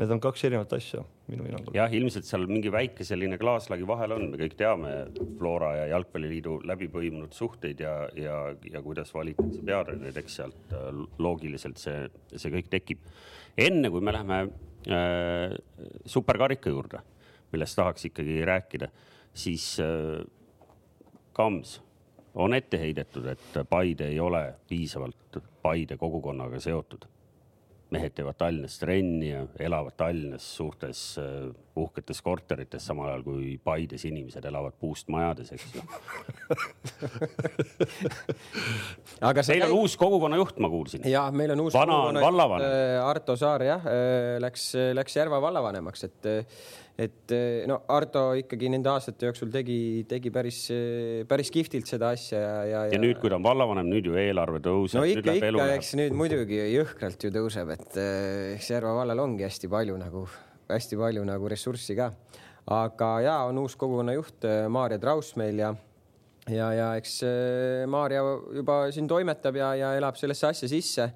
need on kaks erinevat asja minu hinnangul. jah, ilmselt seal mingi väike selline klaaslagi vahel on, me kõik teame Flora ja Jalgpalliliidu läbi põimunud suhteid ja, ja, ja kuidas valitakse peatreenereid, eks sealt äh, loogiliselt see, see kõik tekib. enne kui me läheme äh, superkarika juurde, millest tahaks ikkagi rääkida, siis äh, Kams on ette heidetud, et Paide ei ole piisavalt Paide kogukonnaga seotud mehed teevad Tallinnas trenni ja elavad Tallinnas suurtes äh, uhketes korterites, samal ajal kui Paides inimesed elavad puust majades, eks ju aga teil on käib... uus kogukonnajuht, ma kuulsin. ja meil on uus vana on vallavanem. Äh, Arto Saar jah, äh, läks, läks Järva vallavanemaks, et et eh, no Arto ikkagi nende aastate jooksul tegi, tegi päris, päris kihvtilt seda asja ja, ja. ja nüüd, kui ta on vallavanem, nüüd ju eelarve tõuseb. no ikka, ikka, eks nüüd muidugi jõhkralt ju tõuseb, et eh, eks Järva vallal ongi hästi palju nagu, hästi palju nagu ressurssi ka. aga ja on uus kogukonna juht eh, Maarja Traus meil ja ja, ja eks Maarja juba siin toimetab ja, ja elab sellesse asja sisse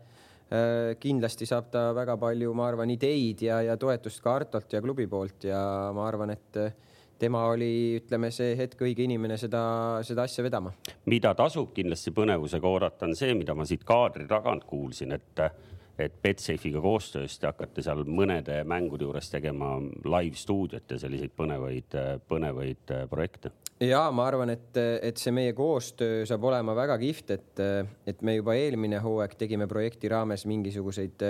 kindlasti saab ta väga palju, ma arvan, ideid ja, ja toetust ka Artolt ja klubi poolt ja ma arvan, et äh, tema oli, ütleme, see hetk õige inimene seda, seda asja vedama. mida tasub kindlasti põnevusega oodata, on see, mida ma siit kaadri tagant kuulsin, et et Betsafe'iga koostöös te hakkate seal mõnede mängude juures tegema live stuudiot ja selliseid põnevaid, põnevaid projekte ja ma arvan, et, et see meie koostöö saab olema väga kihvt, et, et me juba eelmine hooaeg tegime projekti raames mingisuguseid,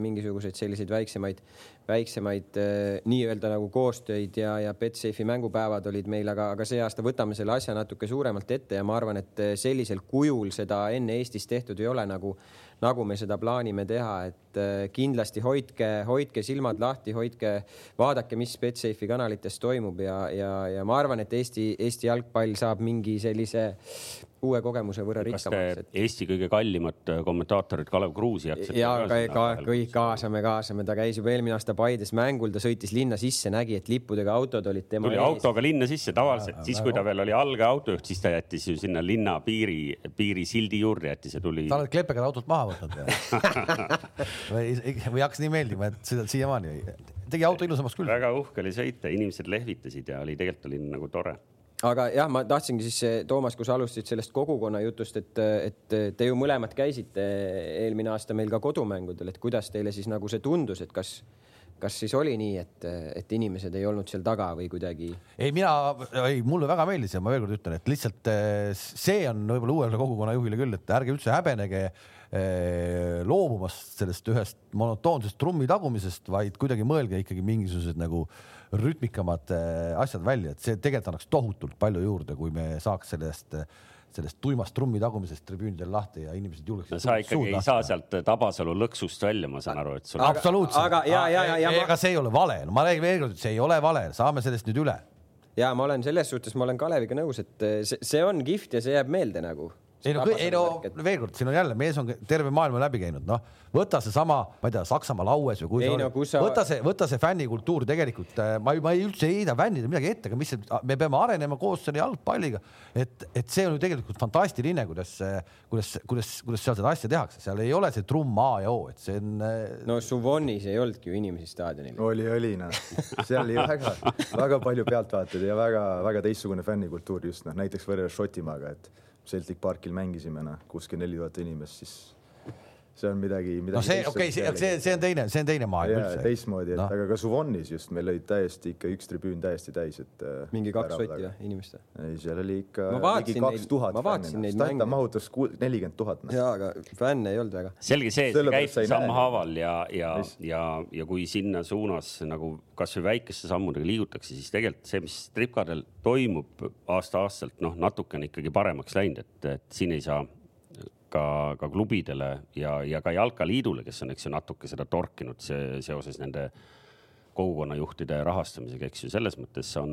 mingisuguseid selliseid väiksemaid, väiksemaid nii-öelda nagu koostöid ja, ja Betsafe'i mängupäevad olid meil, aga, aga see aasta võtame selle asja natuke suuremalt ette ja ma arvan, et sellisel kujul seda enne Eestis tehtud ei ole nagu nagu me seda plaanime teha, et äh, kindlasti hoidke, hoidke silmad lahti, hoidke, vaadake, mis Betsafe'i kanalites toimub ja, ja, ja ma arvan, et Eesti, Eesti jalgpall saab mingi sellise uue kogemuse võrra rikkamaks. Et... Eesti kõige kallimat äh, kommentaatorit Kalev Kruusi jätsite? ja ka, ka kõik kaasame, kaasame, ta käis juba eelmine aasta Paides mängul, ta sõitis linna sisse, nägi, et lippudega autod olid tema tuli ees. autoga linna sisse tavaliselt, siis kui ta veel oli alge autojuht, siis ta jättis ju sinna linna piiri, piirisildi juurde jättis ja tuli. sa oled klepega autolt maha võtnud või või hakkas nii meeldima, et sõidad siiamaani? tegi auto ilusamaks küll. väga uhke oli sõita, inimesed lehvitasid ja oli tegelikult oli nagu tore aga jah, ma tahtsingi siis, Toomas, kui sa alustasid sellest kogukonna jutust, et, et te ju mõlemad käisite eelmine aasta meil ka kodumängudel, et kuidas teile siis nagu see tundus, et kas, kas siis oli nii, et, et inimesed ei olnud seal taga või kuidagi? ei, mina, ei, mulle väga meeldis ja ma veel kord ütlen, et lihtsalt eh, see on võib-olla uuele kogukonna juhile küll, et ärge üldse häbenege eh, loobumast sellest ühest monotoonsest trummi tagumisest, vaid kuidagi mõelge ikkagi mingisugused nagu rütmikamad eh, asjad välja, et see tegelikult annaks tohutult palju juurde, kui me saaks sellest äh, sellest tuimast trummi tagumisest tribüünidel lahti ja inimesed julgeksid sa ikkagi ei saa sealt Tabasalu lõksust välja, ma saan aru, et sul. absoluutselt. aga ja, ja, ja, ja. ega see ei ole vale, no ma räägin veel kord, et see ei ole vale, saame sellest nüüd üle. ja ma olen selles suhtes, ma olen Kaleviga nõus, et see, see on kihvt ja see jääb meelde nagu ei no, ei no veel kord, siin on jälle mees on terve maailma läbi käinud, noh, võta seesama, ma ei tea, Saksamaa laues või kui ei, see no, oli, sa... võta see, võta see fännikultuur tegelikult, äh, ma, ma ei üldse ei heida fännidele midagi ette, aga mis see, me peame arenema koos selle jalgpalliga, et, et see on ju tegelikult fantastiline, kuidas, kuidas, kuidas, kuidas seal seda asja tehakse, seal ei ole see trumm A ja O, et see on. Äh, no Suvonis ei olnudki ju inimesi staadionil. oli, oli noh, seal oli väga, väga palju pealtvaatajaid ja väga-väga teistsugune fännikultuur just noh, näiteks võrreldes Šotimaaga, et Celtic Parkil mängisime, noh, kuuskümmend neli tuhat inimest, siis see on midagi, midagi. no see, okei okay,, see, see, see on teine, see on teine maailm üldse. teistmoodi, et no. aga ka Suvonis just meil olid täiesti ikka üks tribüün täiesti täis, et. Äh, mingi kaks sotti või inimest või? ei, seal oli ikka ligi kaks tuhat. ma vaatasin neid mänge. mahutas nelikümmend tuhat. ja, aga fänne ei olnud väga. selge see, et see käib sammhaaval ja, ja, ja, ja kui sinna suunas nagu kasvõi väikeste sammudega liigutakse, siis tegelikult see, mis tripkadel toimub aasta-aastalt, noh, natukene ikkagi paremaks läinud, et, et siin ei saa ka, ka klubidele ja, ja ka jalkaliidule, kes on, eks ju, natuke seda torkinud see, seoses nende kogukonnajuhtide rahastamisega, eks ju, selles mõttes on,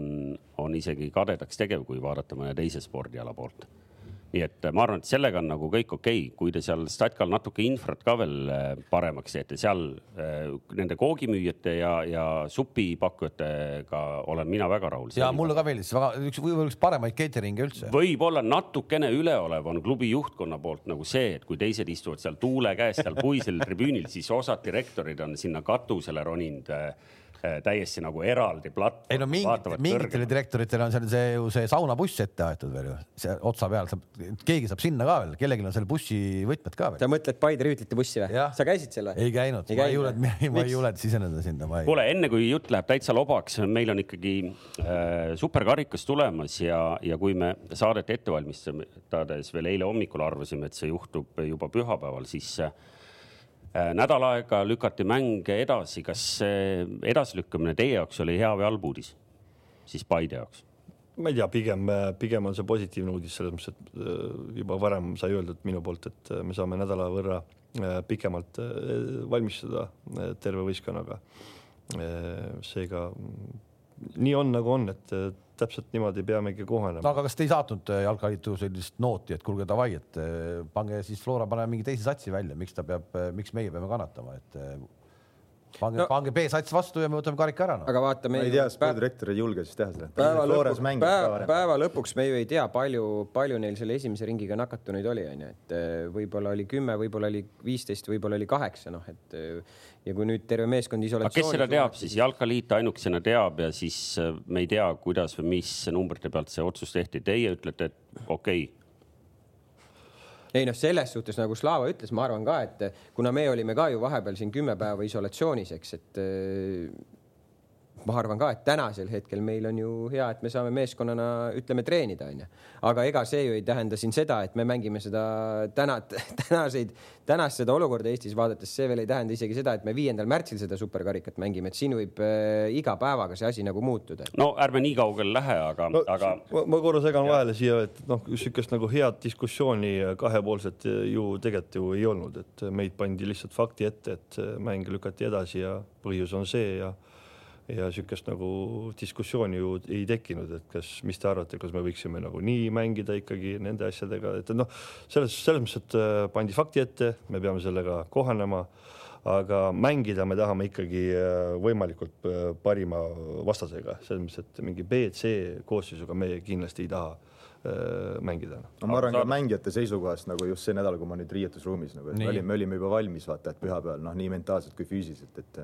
on isegi kadedaks tegev, kui vaadata mõne teise spordiala poolt nii et äh, ma arvan, et sellega on nagu kõik okei okay., kui te seal Statkal natuke infrat ka veel äh, paremaks teete, seal äh, nende koogimüüjate ja, ja supipakkujatega olen mina väga rahul. ja mulle ka meeldis, väga üks, võib-olla üks paremaid catering'e üldse. võib-olla natukene üleolev on klubi juhtkonna poolt nagu see, et kui teised istuvad seal tuule käes seal puisel tribüünil, siis osad direktorid on sinna katusele roninud täiesti nagu eraldi platvorm. ei no mingit, mingitele direktoritele on seal see ju see saunabuss ette aetud veel ju, see otsa peal saab, keegi saab sinna ka veel, kellelgi on selle bussi võtmed ka veel. sa mõtled Paide rüütlite bussi või? sa käisid seal või? ei käinud, ma ei julgenud, ma ei julgenud siseneda sinna. kuule, enne kui jutt läheb täitsa lobaks, meil on ikkagi äh, superkarikas tulemas ja, ja kui me saadet ette valmistades veel eile hommikul arvasime, et see juhtub juba pühapäeval, siis äh, Äh, nädal aega lükati mäng edasi, kas see edasilükkamine teie jaoks oli hea või halb uudis, siis Paide jaoks? ma ei tea, pigem, pigem on see positiivne uudis selles mõttes, et äh, juba varem sai öeldud minu poolt, et äh, me saame nädala võrra pikemalt valmistuda terve võistkonnaga. seega nii on, nagu on, et täpselt niimoodi peamegi kohanema. no aga kas te ei saatnud äh, jalkaliitu sellist nooti, et kuulge, davai, et äh, pange siis Flora, paneme mingi teise satsi välja, miks ta peab, äh, miks meie peame kannatama, et pange no,, pange B-sats vastu ja me võtame karika ära no.. aga vaata, me ei tea, spordirektor ei julge siis teha seda. päeva lõpuks, päeva, päeva lõpuks me ju ei tea, palju, palju neil selle esimese ringiga nakatunuid oli, onju, et võib-olla oli kümme, võib-olla oli viisteist, võib-olla oli kaheksa, noh, et ja kui nüüd terve meeskond isolatsioonis. kes seda teab siis, Jalkaliit ainukesena teab ja siis äh, me ei tea, kuidas või mis numbrite pealt see otsus tehti. Teie ütlete, et okei okay. Ei noh, selles suhtes nagu Slava ütles, ma arvan ka, et kuna me olime ka ju vahepeal siin kümme päeva isolatsioonis, eks, et ma arvan ka, et tänasel hetkel meil on ju hea, et me saame meeskonnana, ütleme, treenida, onju. aga ega see ju ei tähenda siin seda, et me mängime seda täna, tänaseid, tänast seda olukorda Eestis vaadates, see veel ei tähenda isegi seda, et me viiendal märtsil seda superkarikat mängime, et siin võib äh, iga päevaga see asi nagu muutuda. no ärme nii kaugele lähe, aga no,, aga. ma korra segan vahele siia, et noh, sihukest nagu head diskussiooni kahepoolset ju tegelikult ju ei olnud, et meid pandi lihtsalt fakti ette, et mäng lükati edasi ja põhjus on see ja ja niisugust nagu diskussiooni ju ei tekkinud, et kas, mis te arvate, kas me võiksime nagu nii mängida ikkagi nende asjadega, et noh, selles, selles mõttes, et äh, pandi fakti ette, me peame sellega kohanema, aga mängida me tahame ikkagi äh, võimalikult äh, parima vastasega, selles mõttes, et mingi B-C koosseisuga me kindlasti ei taha mängida. no ma arvan ka mängijate seisukohast nagu just see nädal, kui ma nüüd riietusruumis nagu, et me olime, me olime juba valmis, vaata, et pühapäeval noh, nii mentaalselt kui füüsiliselt, et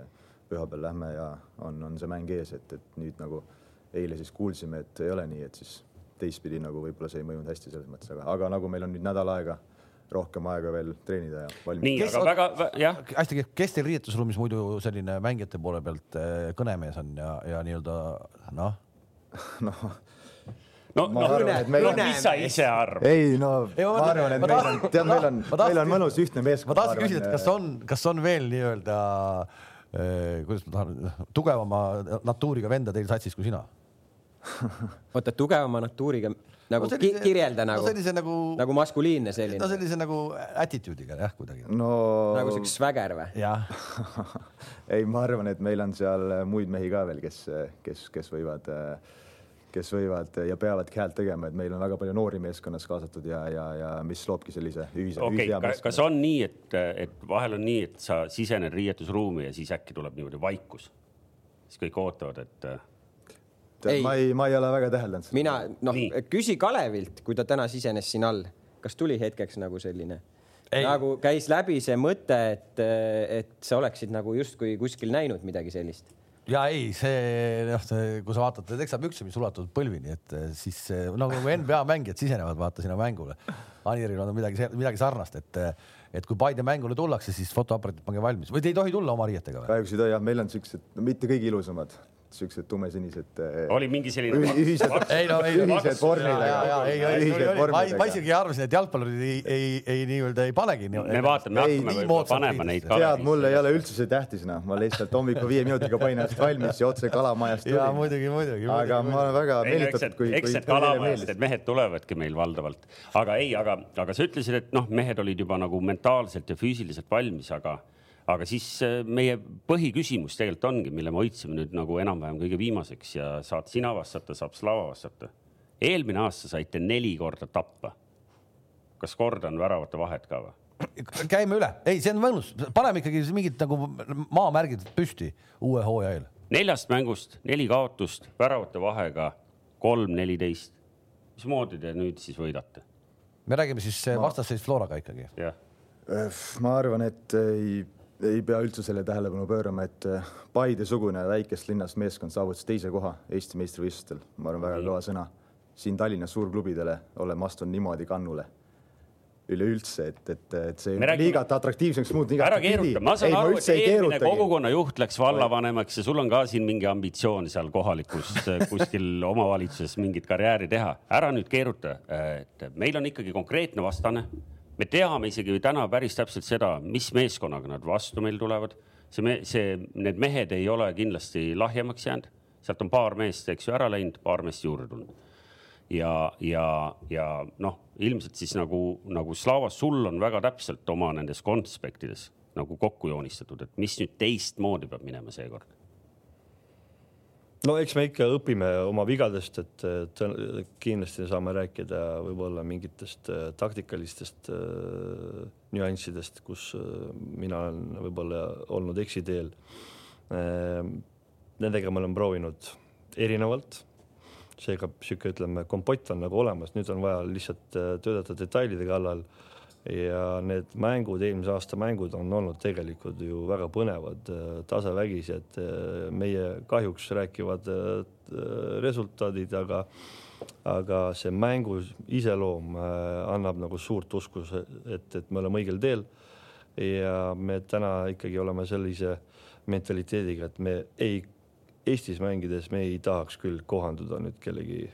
pühapäeval lähme ja on, on see mäng ees, et, et nüüd nagu eile siis kuulsime, et ei ole nii, et siis teistpidi nagu võib-olla see ei mõjunud hästi selles mõttes, aga, aga nagu meil on nüüd nädal aega rohkem aega veel treenida ja valmis. nii, aga väga, jah, hästi, kes teil riietusruumis muidu selline mängijate poole pealt eh, kõnemees on ja, ja nii-öelda noh, noh, no, no, arvan, no on- mis sa ise arvad? ei no Ei, ma ma arvan, et ma meil on, tead, meil on meil on mõnus ühtne meeskond. ma tahtsin küsida, et kas on, kas on veel nii-öelda eh, kuidas ma tahan, tugevama natuuriga venda teil satsis kui sina? oota, tugevama natuuriga nagu No no, sellise- ki kirjelda no nagu, sellise nagu, nagu maskuliinne selline no, sellise nagu attitude'iga jah, kuidagi. no nagu siuke sväger või? jah, ei, ma arvan, et meil on seal muid mehi ka veel, kes, kes, kes võivad, kes võivad ja peavadki häält tegema, et meil on väga palju noori meeskonnas kaasatud ja, ja, ja mis loobki sellise ühise okay,, kas on nii, et, et vahel on nii, et sa sisened riietusruumi ja siis äkki tuleb niimoodi vaikus? siis kõik ootavad, et äh, Ei. ma ei, ma ei ole väga täheldanud seda. mina, noh küsi Kalevilt, kui ta täna sisenes siin all, kas tuli hetkeks nagu selline? Ei. nagu käis läbi see mõte, et, et sa oleksid nagu justkui kuskil näinud midagi sellist. Ja ei, see noh, kui sa vaatad teksapükse, mis ulatuvad põlvini, et eh, siis eh, no nagu NBA mängijad sisenevad, vaata sinna mängule. Aniril on midagi, midagi sarnast, et, et kui Paide mängule tullakse, siis fotoaparaadid pange valmis või te ei tohi tulla oma riietega või? kahjuks ei tohi jah, meil on siuksed, mitte kõige ilusamad, siuksed tumesinised. oli mingi selline Ühi- ühised- ei no ei, ühised vormid, ma, ma isegi arvasin, et jalgpallurid ei, ei, ei nii-öelda ei panegi. me vaatame, hakkame võib-olla panema neid tead, mul ei ole üldse see tähtis, noh, ma lihtsalt hommikul viie minutiga panin ennast valmis ja otse kalamajast ja tulin. muidugi, muidugi. aga ma olen väga meelitatud, kui, eks need kalamajast, need mehed tulevadki meil valdavalt, aga ei, aga, aga sa ütlesid, et noh, mehed olid juba nagu mentaalselt ja füüsiliselt valmis, aga, aga siis äh, meie põhiküsimus tegelikult ongi, mille me hoidsime nüüd nagu enam-vähem kõige viimaseks ja saad sina vastata, saab Slava vastata. eelmine aasta saite neli korda tappa. kas kordan väravate vahet ka või? käime üle, ei, see on mõnus, paneme ikkagi mingid nagu maamärgid püsti uue hooaja eel. neljast mängust neli kaotust, väravate vahega kolm, neliteist. mismoodi te nüüd siis võidate? me räägime siis vastasseis Floraga ikkagi. jah, ma arvan, et ei, ei pea üldse selle tähelepanu pöörama, et äh, Paide-sugune väikest linnast meeskond saavutas teise koha Eesti meistrivõistlustel, ma arvan, väga kõva sõna. siin Tallinnas suurklubidele oleme astunud niimoodi kannule üleüldse, et, et, et see Me liigat atraktiivsemaks muutnud. ära keeruta, ma saan aru, et eelmine kogukonnajuht läks vallavanemaks ja sul on ka siin mingi ambitsioon seal kohalikus kuskil omavalitsuses mingit karjääri teha. ära nüüd keeruta, et meil on ikkagi konkreetne vastane. Me teame isegi täna päris täpselt seda, mis meeskonnaga nad vastu meil tulevad. see me,, see, need mehed ei ole kindlasti lahjemaks jäänud, sealt on paar meest, eks ju, ära läinud, paar meest juurde tulnud ja, ja, ja noh, ilmselt siis nagu, nagu Slavas sul on väga täpselt oma nendes konspektides nagu kokku joonistatud, et mis nüüd teistmoodi peab minema seekord. No eks me ikka õpime oma vigadest, et kindlasti saame rääkida võib-olla mingitest äh, taktikalistest äh, nüanssidest, kus äh, mina olen võib-olla olnud eksiteel. Nendega me oleme proovinud erinevalt. seega sihuke, ütleme, kompott on nagu olemas, nüüd on vaja lihtsalt töötada detailide kallal ja need mängud, eelmise aasta mängud on olnud tegelikult ju väga põnevad, tasavägisi, et äh, meie kahjuks räägivad äh, resultaadid, aga aga see mängu iseloom äh, annab nagu suurt usku, et, et me oleme õigel teel. ja me täna ikkagi oleme sellise mentaliteediga, et me ei, Eestis mängides me ei tahaks küll kohanduda nüüd kellegi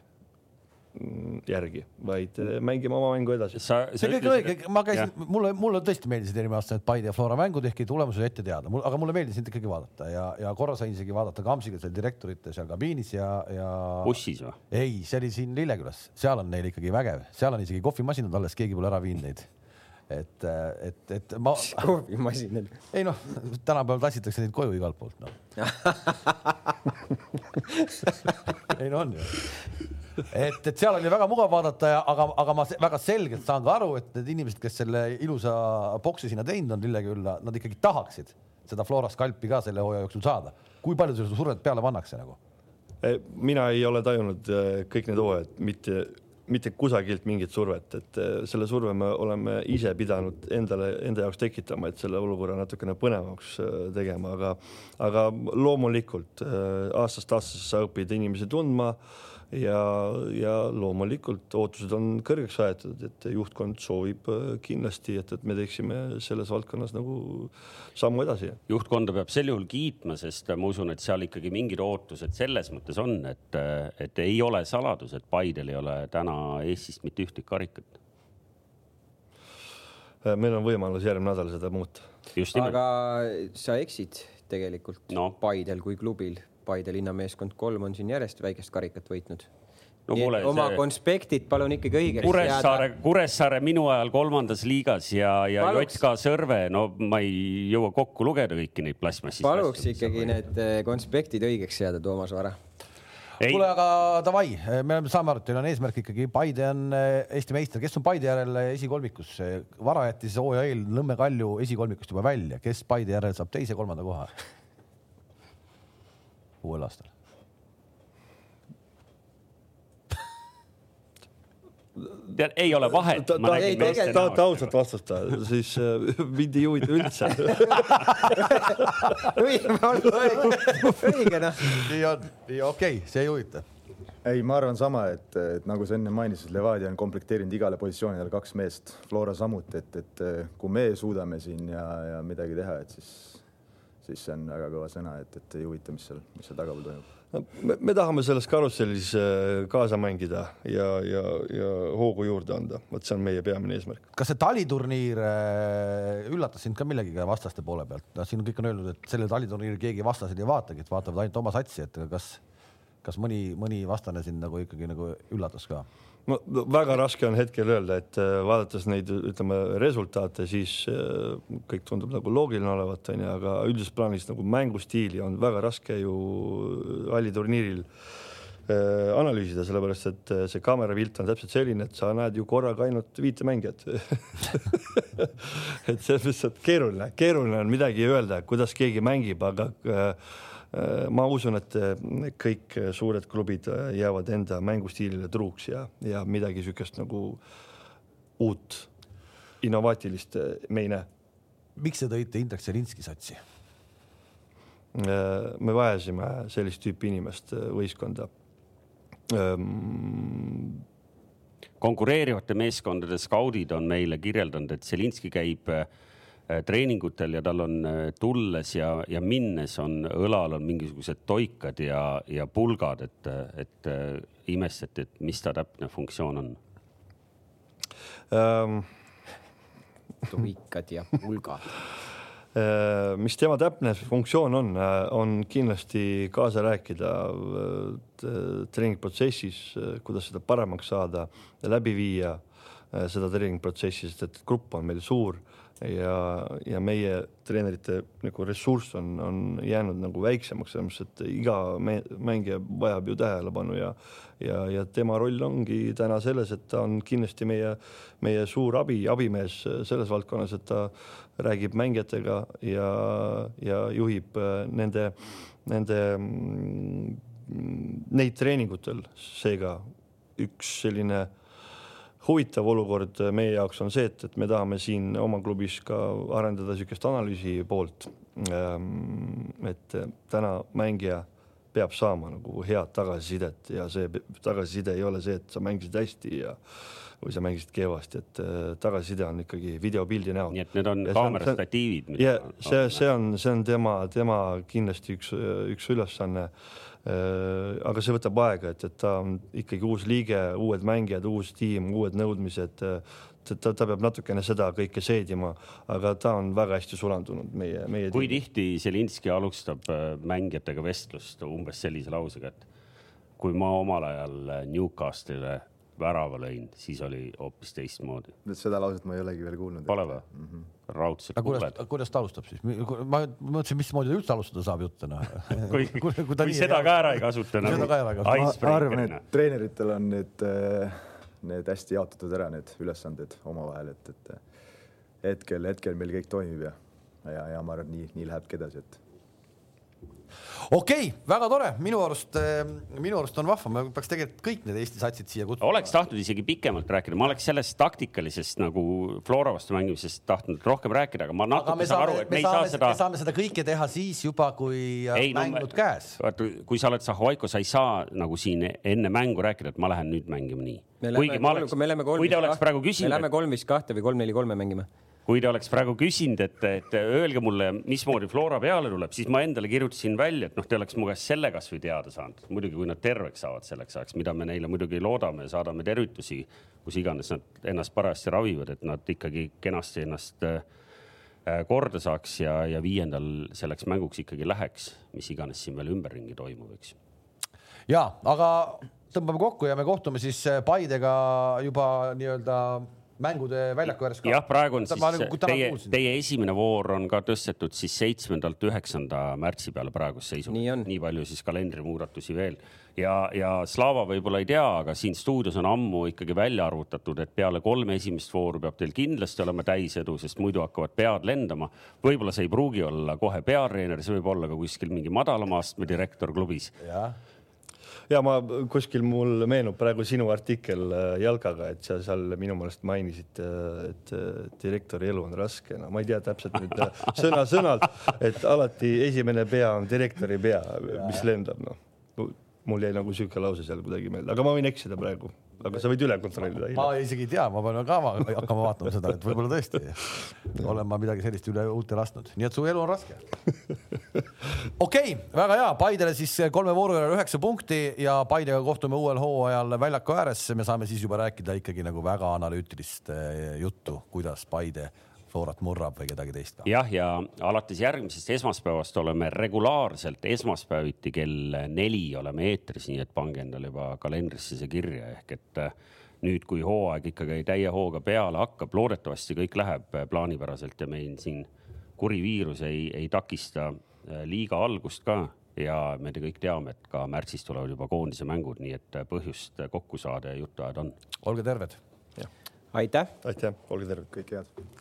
järgi, vaid äh, mängime oma mängu edasi. see kõik on õige, ma käisin, mulle, mulle tõesti meeldisid eelmine aasta need Paide ja Flora mängud, ehkki tulemus oli ette teada, aga mulle meeldis neid ikkagi vaadata ja, ja korra sain isegi vaadata Kamsiga seal direktorite seal kabiinis ja, ja. bussis või? ei, see oli siin Lillekülas, seal on neil ikkagi vägev, seal on isegi kohvimasinad alles, keegi pole ära viinud neid. et, et, et ma, kohvimasinad. ei noh, tänapäeval tassitakse neid koju igalt poolt noh. ei no on ju et, et seal oli väga mugav vaadata ja, aga, aga ma väga selgelt saan ka aru, et need inimesed, kes selle ilusa boksi sinna teinud on Lillekülla, nad ikkagi tahaksid seda Flora skalpi ka selle hooaja jooksul saada. kui palju seda survet peale pannakse nagu? mina ei ole tajunud äh, kõik need hooajad mitte, mitte kusagilt mingit survet, et äh, selle surve me oleme ise pidanud endale, enda jaoks tekitama, et selle olukorra natukene põnevamaks äh, tegema, aga, aga loomulikult äh, aastast aastasse sa õpid inimesi tundma ja, ja loomulikult ootused on kõrgeks aetud, et juhtkond soovib äh, kindlasti, et, et me teeksime selles valdkonnas nagu sammu edasi. juhtkonda peab sel juhul kiitma, sest ma usun, et seal ikkagi mingid ootused selles mõttes on, et, et ei ole saladus, et Paidel ei ole täna Eestist mitte ühtegi karikat. Äh, meil on võimalus järgmine nädal seda muuta. aga sa eksid tegelikult no. Paidel kui klubil Paide linnameeskond kolm on siin järjest väikest karikat võitnud no kuule, oma see... konspektid palun ikkagi õigeks Kuressaare, Kuressaare minu ajal kolmandas liigas ja, ja JK Sõrve, no ma ei jõua kokku lugeda kõiki neid plastmassist. paluks ikkagi need eh, konspektid õigeks seada, Toomas Vara. kuule, aga davai, me saame aru, et teil on eesmärk ikkagi, Paide on eh, Eesti meister, kes on Paide järel esikolmikus? Vara jättis hooaja eel Nõmme Kalju esikolmikust juba välja, kes Paide järel saab teise-kolmanda koha? Uuel aastal? tead, ei ole vahet. ta, ta, ta, tahate ausalt vastata, siis äh, mind ei huvita üldse. õige noh. nii on, nii okei okay,, see ei huvita ei, ma arvan sama, et, et nagu sa enne mainisid, Levadia on komplekteerinud igale positsioonile kaks meest, Flora samuti, et, et kui me suudame siin ja, ja midagi teha, et siis siis see on väga kõva sõna, et, et ei huvita, mis seal, mis seal tagapool toimub no,. Me, me tahame selles karussellis äh, kaasa mängida ja, ja, ja hoogu juurde anda, vot see on meie peamine eesmärk. kas see taliturniir äh, üllatas sind ka millegagi vastaste poole pealt? noh, siin kõik on öelnud, et sellel taliturniiril keegi vastaseid ei vaatagi, et vaatavad ainult oma satsi, et kas, kas mõni, mõni vastane sind nagu ikkagi nagu üllatas ka? No väga raske on hetkel öelda, et äh, vaadates neid, ütleme resultaate, siis äh, kõik tundub nagu loogiline olevat, onju, aga üldises plaanis nagu mängustiili on väga raske ju halliturniiril äh, analüüsida, sellepärast et see kaamerapilt on täpselt selline, et sa näed ju korraga ainult viite mängijat. Et see on lihtsalt keeruline, keeruline on midagi öelda, kuidas keegi mängib, aga Äh, ma usun, et äh, kõik suured klubid äh, jäävad enda mängustiilile truuks ja, ja midagi niisugust nagu uut, innovaatilist me ei näe. miks te tõite Indrek Selinski satsi? me vajasime sellist tüüpi inimest võistkonda. Konkureerivate meeskondade skaudid on meile kirjeldanud, et Selinski käib äh, Äh, treeningutel ja tal on äh, tulles ja, ja minnes on õlal on mingisugused toikad ja, ja pulgad, et, et äh, imestati, et mis ta täpne funktsioon on. Um,? toikad ja pulgad. Mis tema täpne funktsioon on, on kindlasti kaasa rääkida treeningprotsessis, kuidas seda paremaks saada ja läbi viia seda treeningprotsessi, sest et grupp on meil suur ja, ja meie treenerite nagu ressurss on, on jäänud nagu väiksemaks, selles mõttes, et iga mängija vajab ju tähelepanu ja ja, ja tema roll ongi täna selles, et ta on kindlasti meie, meie suur abi, abimees selles valdkonnas, et ta räägib mängijatega ja, ja juhib äh, nende, nende, mm, neid treeningutel, seega üks selline huvitav olukord meie jaoks on see, et, et me tahame siin oma klubis ka arendada niisugust analüüsi poolt. Ehm, et täna mängija peab saama nagu head tagasisidet ja see tagasiside ei ole see, et sa mängisid hästi ja või sa mängisid kehvasti, et äh, tagasiside on ikkagi videopildi näol. nii et need on kaamera statiivid. ja see, see on, see on tema, tema kindlasti üks, üks ülesanne aga see võtab aega, et, et ta on ikkagi uus liige, uued mängijad, uus tiim, uued nõudmised. ta, ta peab natukene seda kõike seedima, aga ta on väga hästi sulandunud meie, meie. kui tiim. tihti Zelinski alustab äh, mängijatega vestlust umbes sellise lausega, et kui ma omal ajal Newcastle'ile värava lõin, siis oli hoopis teistmoodi. seda lauset ma ei olegi veel kuulnud. Pole või mm -hmm.? Raudselt. aga kuidas, kuidas ta alustab siis? ma mõtlesin, mismoodi ta üldse alustada saab juttu noh kui, kui, kui, kui seda ka ära ei kasuta nagu. ma arvan, et treeneritel on need, eh, need hästi jaotatud ära, need ülesanded omavahel, et, et hetkel, hetkel meil kõik toimib ja, ja, ja ma arvan, nii, nii lähebki edasi, et okei okay,, väga tore, minu arust, minu arust on vahva, me peaks tegelikult kõik need Eesti satsid siia kutsuma. oleks tahtnud isegi pikemalt rääkida, ma oleks sellest taktikalisest nagu Flora vastu mängimisest tahtnud rohkem rääkida, aga ma natuke saan aru, et me, me ei saa seda. me saame seda kõike teha siis juba, kui ei, mängud no, käes. kui sa oled Zahovaiko, sa ei saa nagu siin enne mängu rääkida, et ma lähen nüüd mängima nii. kuigi ma oleks, kui te oleks praegu küsinud. me lähme kolm viis kahte või kolm neli kolme mängima kui te oleks praegu küsinud, et, et öelge mulle, mismoodi Flora peale tuleb, siis ma endale kirjutasin välja, et noh, te oleks mu käest selle kasvõi teada saanud. muidugi, kui nad terveks saavad selleks ajaks, mida me neile muidugi loodame, saadame tervitusi, kus iganes nad ennast parajasti ravivad, et nad ikkagi kenasti ennast äh, korda saaks ja, ja viiendal selleks mänguks ikkagi läheks, mis iganes siin veel ümberringi toimub, eks. ja, aga tõmbame kokku ja me kohtume siis Paidega juba nii-öelda mängude väljaku ääres ka. jah, praegu on siis nagu, teie, teie esimene voor on ka tõstetud siis seitsmendalt üheksanda märtsi peale praeguse seisuga. nii, nii palju siis kalendrimuudatusi veel ja, ja Slava võib-olla ei tea, aga siin stuudios on ammu ikkagi välja arvutatud, et peale kolme esimest vooru peab teil kindlasti olema täisedu, sest muidu hakkavad pead lendama. võib-olla see ei pruugi olla kohe peatreener, see võib olla ka kuskil mingi madalama astme direktor klubis ja ma kuskil mul meenub praegu sinu artikkel äh, jalgaga, et sa seal minu meelest mainisid, äh, et direktori elu on raske, no ma ei tea täpselt nüüd äh, sõna-sõnalt, et alati esimene pea on direktori pea, mis lendab, noh. mul jäi nagu sihuke lause seal kuidagi meelde, aga ma võin eksida praegu aga sa võid üle kontrollida. ma isegi ei tea, ma pean ka hakkama vaatama seda, et võib-olla tõesti olen ma midagi sellist üle huulte lasknud, nii et su elu on raske. okei okay,, väga hea, Paidele siis kolme vooru järel üheksa punkti ja Paidega kohtume uuel hooajal väljaku ääres, me saame siis juba rääkida ikkagi nagu väga analüütilist eh, juttu, kuidas Paide Florat murrab või kedagi teist ka. jah, ja alates järgmisest esmaspäevast oleme regulaarselt esmaspäeviti kell neli oleme eetris, nii et pange endale juba kalendrisse see kirja ehk et äh, nüüd, kui hooaeg ikkagi täie hooga peale hakkab, loodetavasti kõik läheb äh, plaanipäraselt ja meil siin kuri viirus ei, ei takista äh, liiga algust ka ja me te kõik teame, et ka märtsis tulevad juba koondise mängud, nii et põhjust kokku saada ja juttu ajada on. olge terved. aitäh. aitäh, olge terved. kõike head